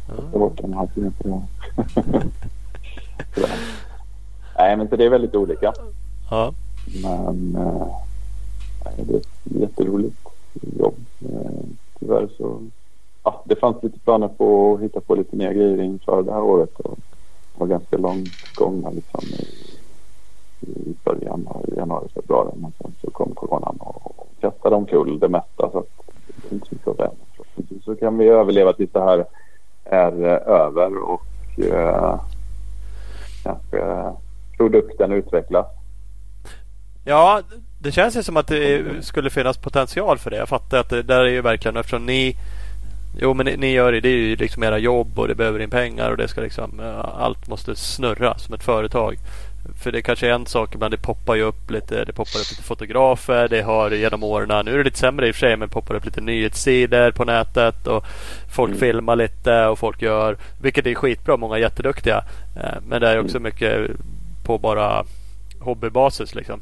Ja. ta bort en halvtimme på det. Nej men så det är väldigt olika. Ja. Men eh, nej, det är ett jätteroligt jobb. Eh, tyvärr så ja, det fanns lite planer på att hitta på lite nya grejer inför det här året. Och var ganska långt gångna liksom i, i början av januari, februari. Men sen så kom coronan och, kastade omkull det mesta. Så att det inte så mycket att. Förhoppningsvis så kan vi överleva tills det här är eh, över och eh, kanske eh, produkten utvecklas. Ja, det känns ju som att det skulle finnas potential för det. Jag fattar att det där är ju verkligen eftersom ni Jo men ni, ni gör det, det är ju liksom era jobb och det behöver in pengar och det ska liksom eh, Allt måste snurra som ett företag. För det kanske är en sak ibland, det poppar ju upp lite, det poppar upp lite fotografer, det har genom åren, nu är det lite sämre i och för sig, men det poppar upp lite nyhetssidor på nätet och folk Mm. filmar lite och folk gör, vilket är skitbra, många är jätteduktiga. Eh, Men det är också mycket på bara hobbybasis liksom.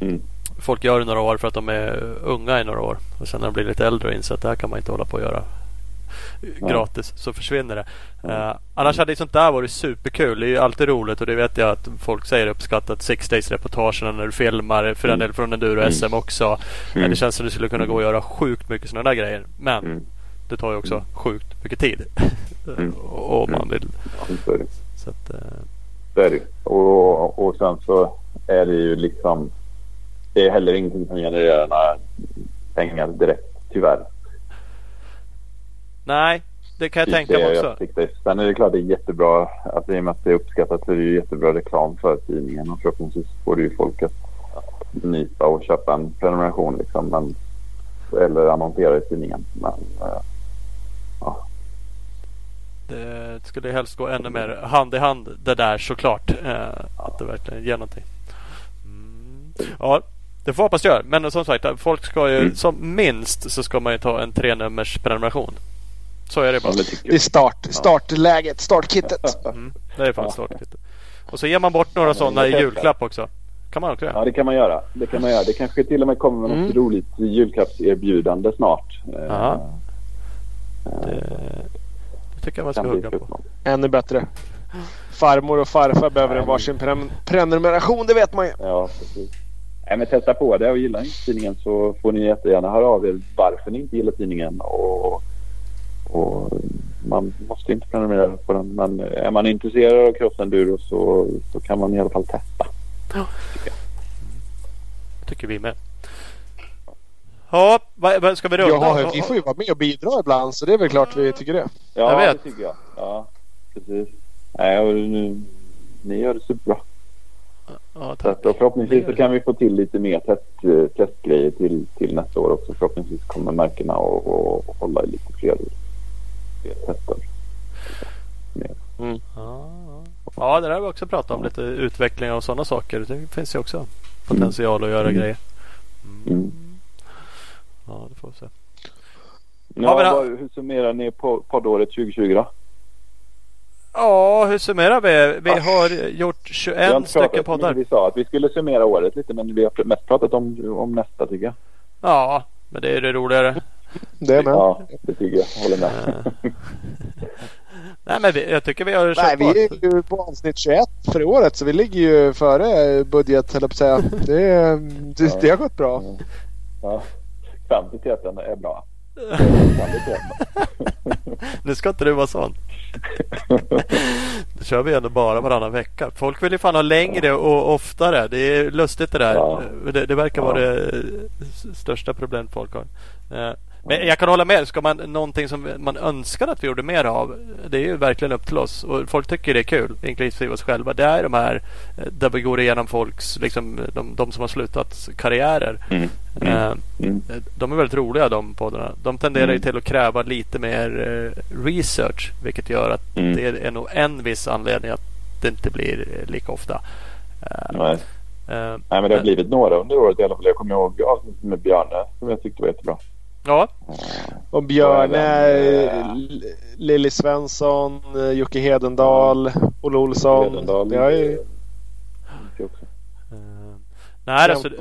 Mm. Folk gör det några år för att de är unga i några år. Och sen när de blir lite äldre och inser att det här kan man inte hålla på att göra gratis så försvinner det. Eh, annars hade sånt där varit superkul. Det är ju alltid roligt och det vet jag att folk säger uppskattat Six Days reportagen när du filmar för den Mm. del från Enduro SM också. Eh, Mm. Det känns som det skulle kunna gå att göra sjukt mycket sådana där grejer. Men Mm. det tar ju också sjukt mycket tid. Mm. Om man vill. Ja, så att, eh, Så är det. Och, och sen så är det ju liksom det är heller ingenting som genererar några pengar direkt tyvärr. Nej, det kan jag tänka mig också. jag. Sen är det klart det är jättebra att i och med att det är uppskattat så är det ju jättebra reklam för tidningen och förhoppningsvis får det ju folk att nypa och köpa en prenumeration liksom. Men, eller annonsera i tidningen. Men eh, ja, Det skulle helst gå ännu mer hand i hand det där såklart. Eh, att det verkligen ger någonting. Mm. Ja, det får hoppas gör. Men som sagt, folk ska ju Mm. som minst så ska man ju ta en trenummers prenumeration. Så är det bara. det Det är start, startläget, startkittet. Mm, det är fan Ja. startkit. Och så ger man bort några sådana det i julklapp också. Kan man också göra. Ja, det kan man göra. Det kan man göra. Det kanske till och med kommer med något Mm. roligt julklappserbjudande snart. Eh, Ja. eh, Det, det tycker jag man ska hugga på. Ännu bättre. Farmor och farfar behöver en varsin pre- prenumeration, det vet man ju. Ja, precis. Nej, men testa på det och gillar inte tidningen så får ni jättegärna höra av er varför ni inte gillar tidningen. Och, och man måste inte prenumerera på den men är man intresserad av crossenduro så, så kan man i alla fall testa. tycker vi med. Ja, vad, vad ska vi runda? Ja, vi får ju vara med och bidra ibland så det är väl klart vi tycker det. Ja, Jag vet. det tycker jag. Ja, precis. Nej, och nu, ni gör det superbra. Ja, Så tack. och förhoppningsvis så kan vi få till lite mer test, testgrejer till, till nästa år också. Förhoppningsvis kommer märkena att hålla i lite fler tester. Mer. Ja, det där har vi också pratat om. Lite utveckling och sådana saker. Det finns ju också potential att göra Mm. grejer. Mm. Mm. Ja, det får vi se. Ja, men- vad, hur summerar ni på poddåret 2020 då? Ja, hur summerar vi? Vi Ja. har gjort Vi har 21 inte stycken pratat, poddar. Vi sa att vi skulle summera året lite men vi har mest pratat om, om nästa tycker jag. Ja, men det är det roligare. Det är med. Ja, det tycker jag. Håller med. Eh. Nej, men vi, jag tycker vi har Nej, kört vi på. är ju på avsnitt 21 för året så vi ligger ju före budget höll jag på att säga. Det, är- det, det har gått bra. Ja. Kvantiteten är bra. Nu ska inte du vara sån. kör vi ändå bara varannan vecka. Folk vill ju fan ha längre och oftare. Det är lustigt det där. Ja. Det, det verkar vara det största problemet folk har. Eh, Men jag kan hålla med. Ska man någonting som man önskar att vi gjorde mer av. Det är ju verkligen upp till oss. Och folk tycker det är kul. Inklusive oss själva. Det är de här eh, där vi går igenom folks, liksom de, de som har slutat karriärer. Mm. Eh, Mm. Mm. de är väldigt roliga de poddarna. De tenderar ju Mm. till att kräva lite mer eh, research. Vilket gör att Mm. det är nog en viss anledning att det inte blir eh, lika ofta. Eh, Nej. eh, Nej, men det har blivit några under året i alla fall. Jag kommer ihåg avsnittet med Björne som jag tyckte var jättebra. Ja, Och Björne, eh, Lilly Svensson, eh, Jocke Hedendal, Olle Olsson. Hedendal, Det har ju... nej, alltså, det,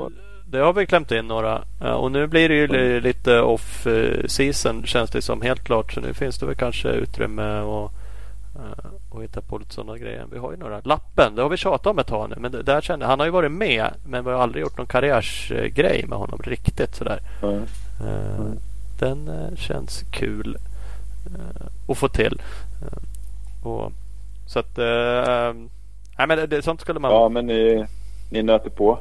det har vi klämt in några. Eh, och nu blir det ju li- lite off season känns det som helt klart. Så nu finns det väl kanske utrymme och, och hitta på lite sådana grejer. Vi har ju några. Lappen, det har vi tjatat om ett tag nu. Men det, där känner, han har ju varit med men vi har aldrig gjort någon karriärsgrej med honom riktigt sådär. Ja. Eh, Mm. Den eh, känns kul eh, att få till. Och, så att... nej men det, sånt skulle man... ja, men ni, ni nöter på.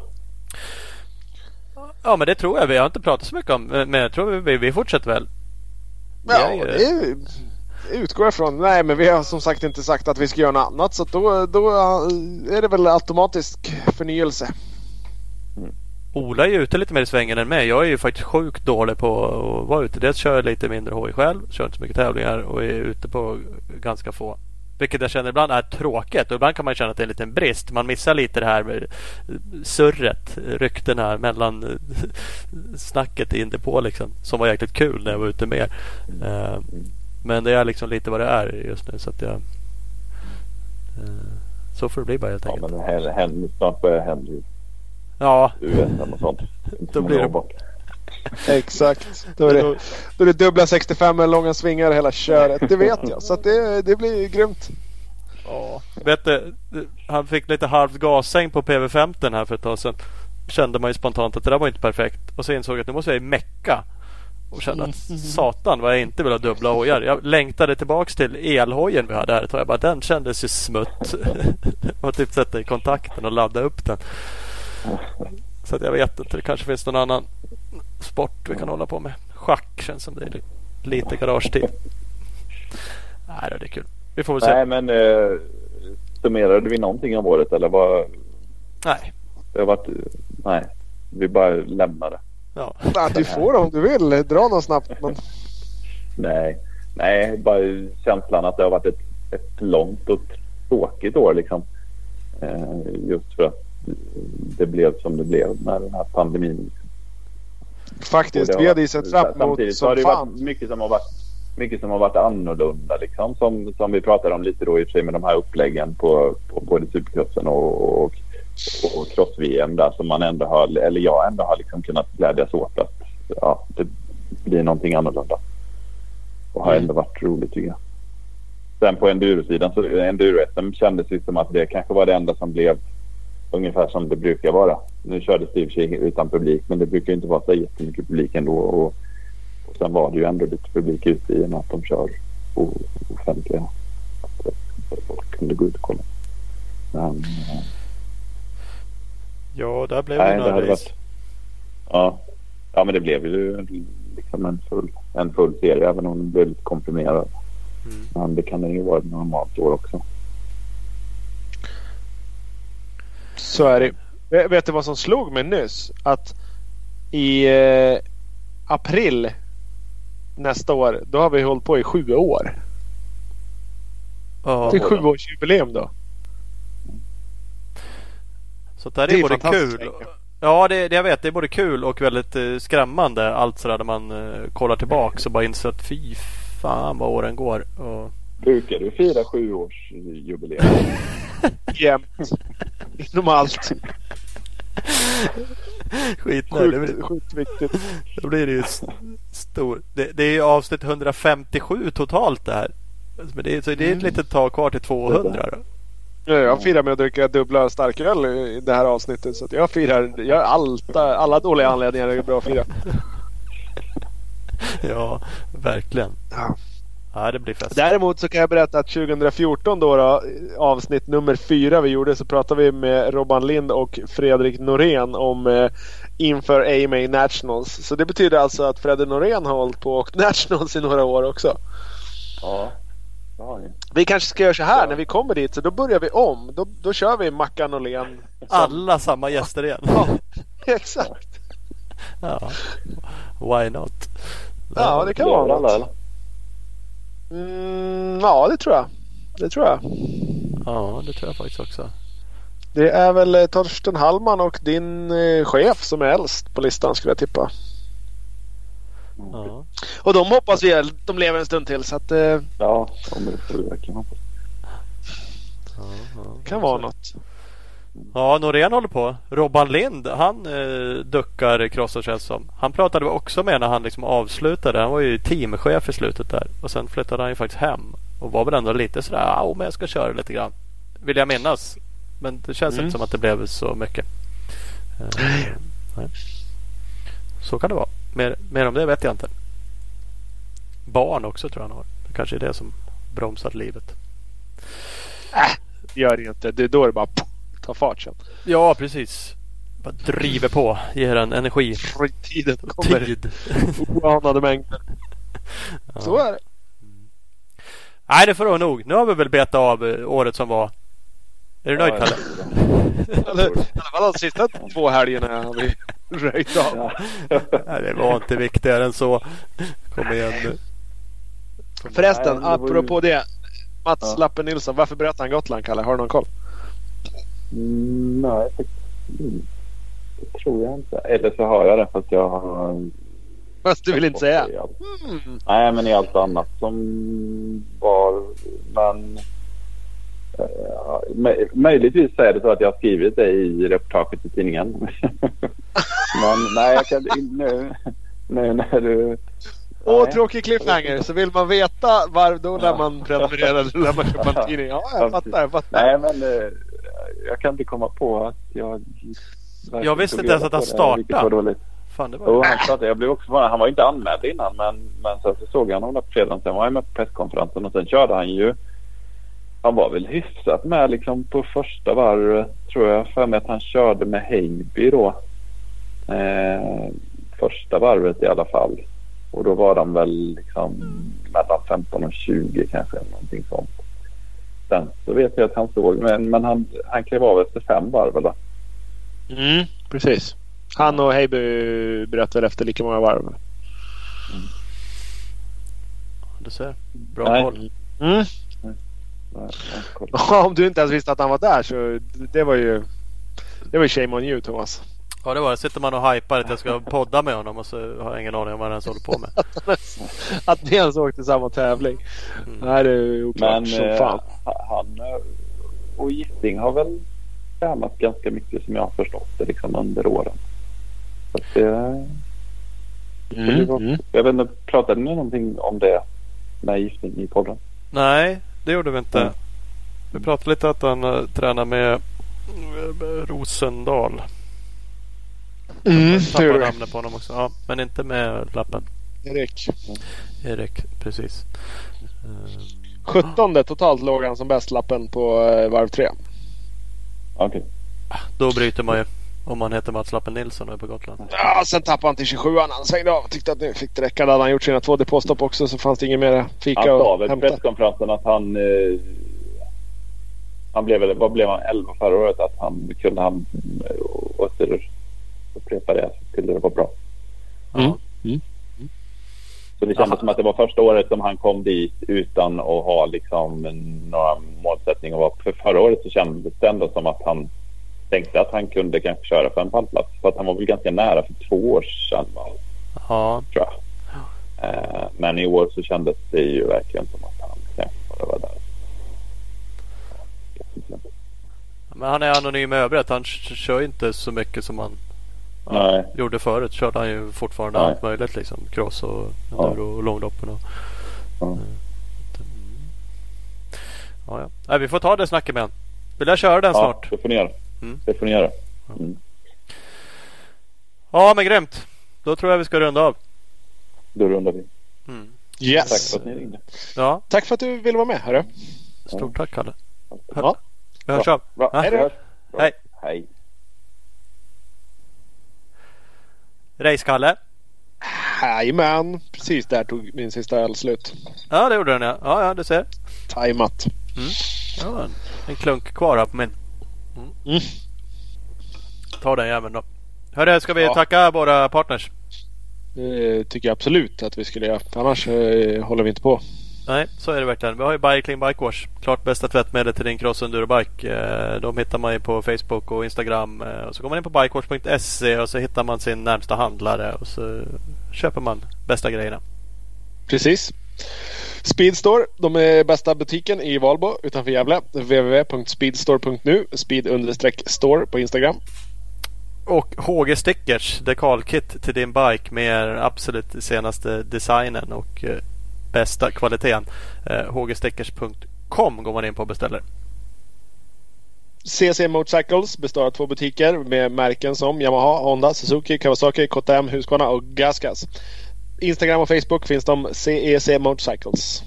Ja men det tror jag. Vi har inte pratat så mycket om men jag tror vi, vi fortsätter väl. Ja, ju- det är- utgår jag ifrån. Nej, men vi har som sagt inte sagt att vi ska göra något annat. Så då, då är det väl automatisk förnyelse. Ola är ju ute lite mer i svängen än mig. Jag är ju faktiskt sjukt dålig på att vara ute. Dels kör jag lite mindre hoj själv. Kör inte så mycket tävlingar och är ute på ganska få. Vilket jag känner ibland är tråkigt. Och ibland kan man känna att det är en liten brist. Man missar lite det här med surret, ryktena mellan snacket in på liksom. Som var jäkligt kul när jag var ute mer. Eh, Men det är liksom lite vad det är just nu. Så att jag... eh, Så får det bli bara helt Ja, enkelt. men händer, händer, snart börjar hända ju Ja, USM och sånt. Då blir det- bort. Exakt. Då är det, då är det dubbla 65 med långa svingar hela köret. Det vet jag. Så att det, det blir grymt. Ja, vet du, han fick lite halvt gassäng på PV15 här för ett tag sedan. Kände man ju spontant att det där var inte perfekt. Och så insåg jag att nu måste jag mecka. Och kände att satan vad jag inte vill ha dubbla hojar. Jag längtade tillbaks till elhojen vi hade här ett tag. Jag bara, den kändes ju smutt. och typ sätta i kontakten och ladda upp den. Så att jag vet inte. Det kanske finns någon annan sport vi kan hålla på med. Schack känns som det är li- lite garagetid. Nej, det är kul. Vi får väl se. Nej, men eh, summerade vi någonting av året eller vad? Nej. Det har varit, nej, vi bara lämnar det. Ja. Ja, du får om du vill. Dra något snabbt. Men... Nej, nej, bara känslan att det har varit ett, ett långt och tråkigt år liksom. Eh, just för att det blev som det blev med den här pandemin. Faktiskt, vi hade ju sett fram emot Samtidigt så har det varit mycket som har varit mycket som har varit annorlunda liksom. Som, som vi pratade om lite då i och för sig med de här uppläggen på, på både Supercrossen och, och, och cross-VM där som man ändå har, eller jag ändå har liksom kunnat glädjas åt att ja, det blir någonting annorlunda. Och har Mm. ändå varit roligt tycker jag. Sen på endurosidan så enduro kändes det som att det kanske var det enda som blev ungefär som det brukar vara. Nu kördes det i och för sig utan publik men det brukar inte vara så jättemycket publik ändå. Och, och sen var det ju ändå lite publik ute i och med att de kör offentliga. Att, folk kunde gå ut och kolla. Men, eh, Ja, där blev nej, det några race. varit... Ja. ja, men det blev ju liksom en full, en full serie även om den blev lite komprimerad. Mm. Men det kan den ju vara ett normalt år också. Så är det. Vet- du vad som slog mig nyss? Att i eh, april nästa år, då har vi hållit på i sju år. Ja, Det är sjuårsjubileum då. så där Det är både kul. Ja, det, det jag vet. Det är både kul och väldigt eh, skrämmande. Allt sådär när man eh, kollar tillbaks och bara inser att fy fan vad åren går. Och, Brukar du fira sjuårsjubileum? Jämt. Inom allt. skit nej, det, Sjukt, blir- sjukt viktigt. då blir det ju stor. Det, det är ju avsnitt 157 totalt det här. Men det så det är ett litet tag kvar till 200 då. Ja, Jag firar med att dricka dubbla starköl i det här avsnittet. Så jag firar. Jag allt, alla dåliga anledningar är bra att fira. Ja, verkligen. Ja. Ja, det blir fest. Däremot så kan jag berätta att 2014 då, då avsnitt nummer fyra vi gjorde så pratade vi med Robban Lind och Fredrik Norén om eh, inför AMA Nationals. Så det betyder alltså att Fredrik Norén har hållit på och Nationals i några år också. Ja. Vi kanske ska göra så här när vi kommer dit så då börjar vi om. Då, då kör vi Mackan Norén. som- Alla samma gäster igen. Ja, exakt. Ja. Why not? Ja, det kan vara alla något. Mm, ja, det tror jag. Det tror jag. Ja, det tror jag faktiskt också. Det är väl eh, Torsten Hallman och din eh, chef som är äldst på listan skulle jag tippa. Ja. Och de hoppas vi att de lever en stund till så att det Ja, om det får vi verkligen hoppas. Ja, ja. kan vara något. Ja, Norén håller på. Robban Lind, han eh, duckar crossar känns som. Han pratade också med när han liksom avslutade. Han var ju teamchef i slutet där. Och sen flyttade han ju faktiskt hem. Och var väl ändå lite sådär, ja men jag ska köra lite grann. Vill jag minnas. Men det känns Mm. inte som att det blev så mycket. Eh, nej. Så kan det vara. Mer, mer om det vet jag inte. Barn också tror jag han har. Det kanske är det som bromsat livet. Gör det inte. Det är då det bara tar fart sen. Ja, precis. Bara driver på. Ger den energi. Tiden kommer. Tid. Oanade mängder. Så är det. Nej, det får vara nog. Nu har vi väl betat av eh, året som var. Är du nöjd Ja, Kalle? Eller, I alla fall de sista två helgerna har vi röjt av. Ja. Nej, det var inte viktigare än så. Kom igen nu. Förresten, Nej, det var ju- apropå det. Mats Ja. Lappe Nilsson, varför bröt han Gotland Kalle? Har du någon koll? Mm, nej. Det tror jag inte. Eller så har jag det fast jag har... Fast du vill inte säga? Mm. Nej, men i allt annat som var... Men... Uh, möj- möjligtvis så är det så att jag har skrivit det i reportaget i tidningen. men nej, jag kan nu, nu när du... Åh, Nej. tråkig cliffhanger. Så vill man veta var, då Ja. man prenumerera eller lär man köpa en tidning. Ja, jag fattar. Jag fattar. Nej, men eh, jag kan inte komma på att jag... Jag visste inte ens att han startade. Fan, det Jo, var... han startade. Jag blev också förvånad. Han var inte anmäld innan men, men sen så såg jag honom där på fredagen. Sen var jag med på presskonferensen och sen körde han ju. Han var väl hyfsat med liksom på första varvet tror jag. För mig att han körde med Heimby då. Eh, första varvet i alla fall. Och då var de väl liksom mellan 15 och 20 kanske. Någonting sånt. Sen så vet jag att han såg. Men, men han, han klev av efter fem varv eller? Mm, precis. Han och Heiby bröt väl efter lika många varv. Du ser. Bra Nej. koll. Mm. Om du inte ens visste att han var där så det var ju det var ju shame on you Thomas. Ja, det var det. Sitter man och hypar att jag ska podda med honom och så har jag ingen aning om vad han ens håller på med. Att ni ens åkte samma tävling. Nej, det är ju oklart Men som eh, fan. han eh, och Gitting har väl tränat ganska mycket som jag har förstått det liksom under åren. Så att det, det var, Mm. Jag vet inte, pratade ni någonting om det med Gitting i podden? Nej, det gjorde vi inte. Mm. Vi pratade lite att han uh, tränar med eh, Rosendal. Mm, tappade namnet på honom också. Ja, men inte med lappen. Erik. Erik, precis. Ehm, 17 totalt låg han som bäst lappen på eh, varv 3. Okej. Då bryter man ju. Om man heter Mats Lappen Nilsson och är på Gotland. Ja, sen tappade han till 27 Han svängde av tyckte att nu fick det räcka. Hade han gjort sina två depåstopp också så fanns det inget mer fika Han sa att väl hämta. presskonferensen att han eh, han blev väl, vad blev han, 11 förra året? Att han kunde han eh, åter upprepa det till det var bra. Mm. Ja. Så det kändes Aha. som att det var första året som han kom dit utan att ha liksom några målsättning. Och vara- för förra året så kändes det ändå som att han tänkte att han kunde kanske köra för en pallplats. För att han var väl ganska nära för två år sedan, ja, tror jag. Eh, men i år så kändes det ju verkligen som att han kanske bara var där. men han är anonym i övrigt. Han kör inte så mycket som ja, Nej. gjorde förut. Körde han ju fortfarande Nej. allt möjligt liksom. Cross och Ja. enduro och långloppen. Och, Ja. Mm. ja, ja. Nej, vi får ta det snacket med han. Vill jag köra den Ja, snart? det får ni göra. Mm. Det får ni göra. Mm. Ja, men grymt. Då tror jag vi ska runda av. Då rundar vi. Mm. Yes. Tack för att ni ringde. Ja, Tack för att du ville vara med. Hörru. stort tack Kalle. Ja. Vi hörs av. Bra. Ja. Hej. Hej. Hej. Race-Kalle. Jajamän. Precis där tog min sista öl slut. Ja, det gjorde den ja. Ja, ja du ser. Tajmat. Ja, en, en klunk kvar här på min. Mm. Mm. Ta den jäveln då. Hörru, ska vi Ja. tacka våra partners? Det tycker jag absolut att vi skulle göra. Annars eh, håller vi inte på. Nej, så är det verkligen. Vi har ju Bikling Bike Wash. Klart bästa tvättmedel till din cross endurobike. Eh, De hittar man ju på Facebook och Instagram. Eh, Och så går man in på bikewash.se och så hittar man sin närmsta handlare och så köper man bästa grejerna. Precis. Speedstore, de är bästa butiken i Valbo utanför Gävle. www.speedstore.nu Speed-store på Instagram. Och HG Stickers, dekalkit till din bike med absolut senaste designen och eh, bästa kvaliteten. Eh, hgstickers.com går man in på och beställer. CC Motorcycles består av två butiker med märken som Yamaha, Honda, Suzuki, Kawasaki, KTM, Husqvarna och Gasgas. Instagram och Facebook finns de CEC Motorcycles.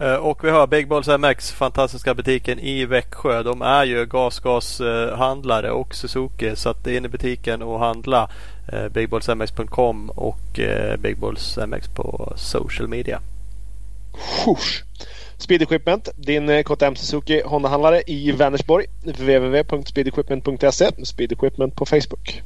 Eh, Och vi har Big Balls MX, fantastiska butiken i Växjö. De är ju gasgashandlare och Suzuki. Så att det är in i butiken och handla eh, bigballsmx.com och eh, Big Balls MX på social media. Speed Equipment, din eh, KTM Suzuki Honda-handlare i Vänersborg. www.speedequipment.se Speed Equipment på Facebook.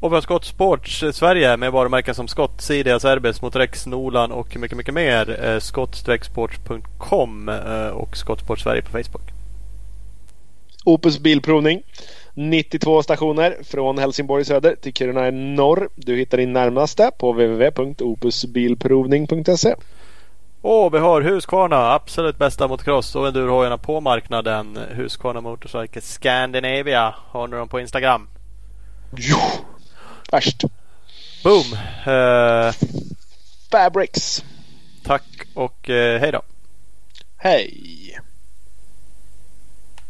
Och vi har Scott Sports eh, Sverige med varumärken som Scott, Sidia, Cerbis, Motorex, Nolan och mycket, mycket mer. Eh, Scott-sports.com och Scott Sports Sverige på Facebook. Opus Bilprovning. 92 stationer från Helsingborg i söder till Kiruna i norr. Du hittar din närmaste på www.opusbilprovning.se. Och vi har Husqvarna, absolut bästa motocross och endurhojarna på marknaden. Husqvarna Motorcycle Scandinavia har ni dem på Instagram. Jo! Värst. Boom! Eh, Fabrics. tack och eh, hej då! Hej!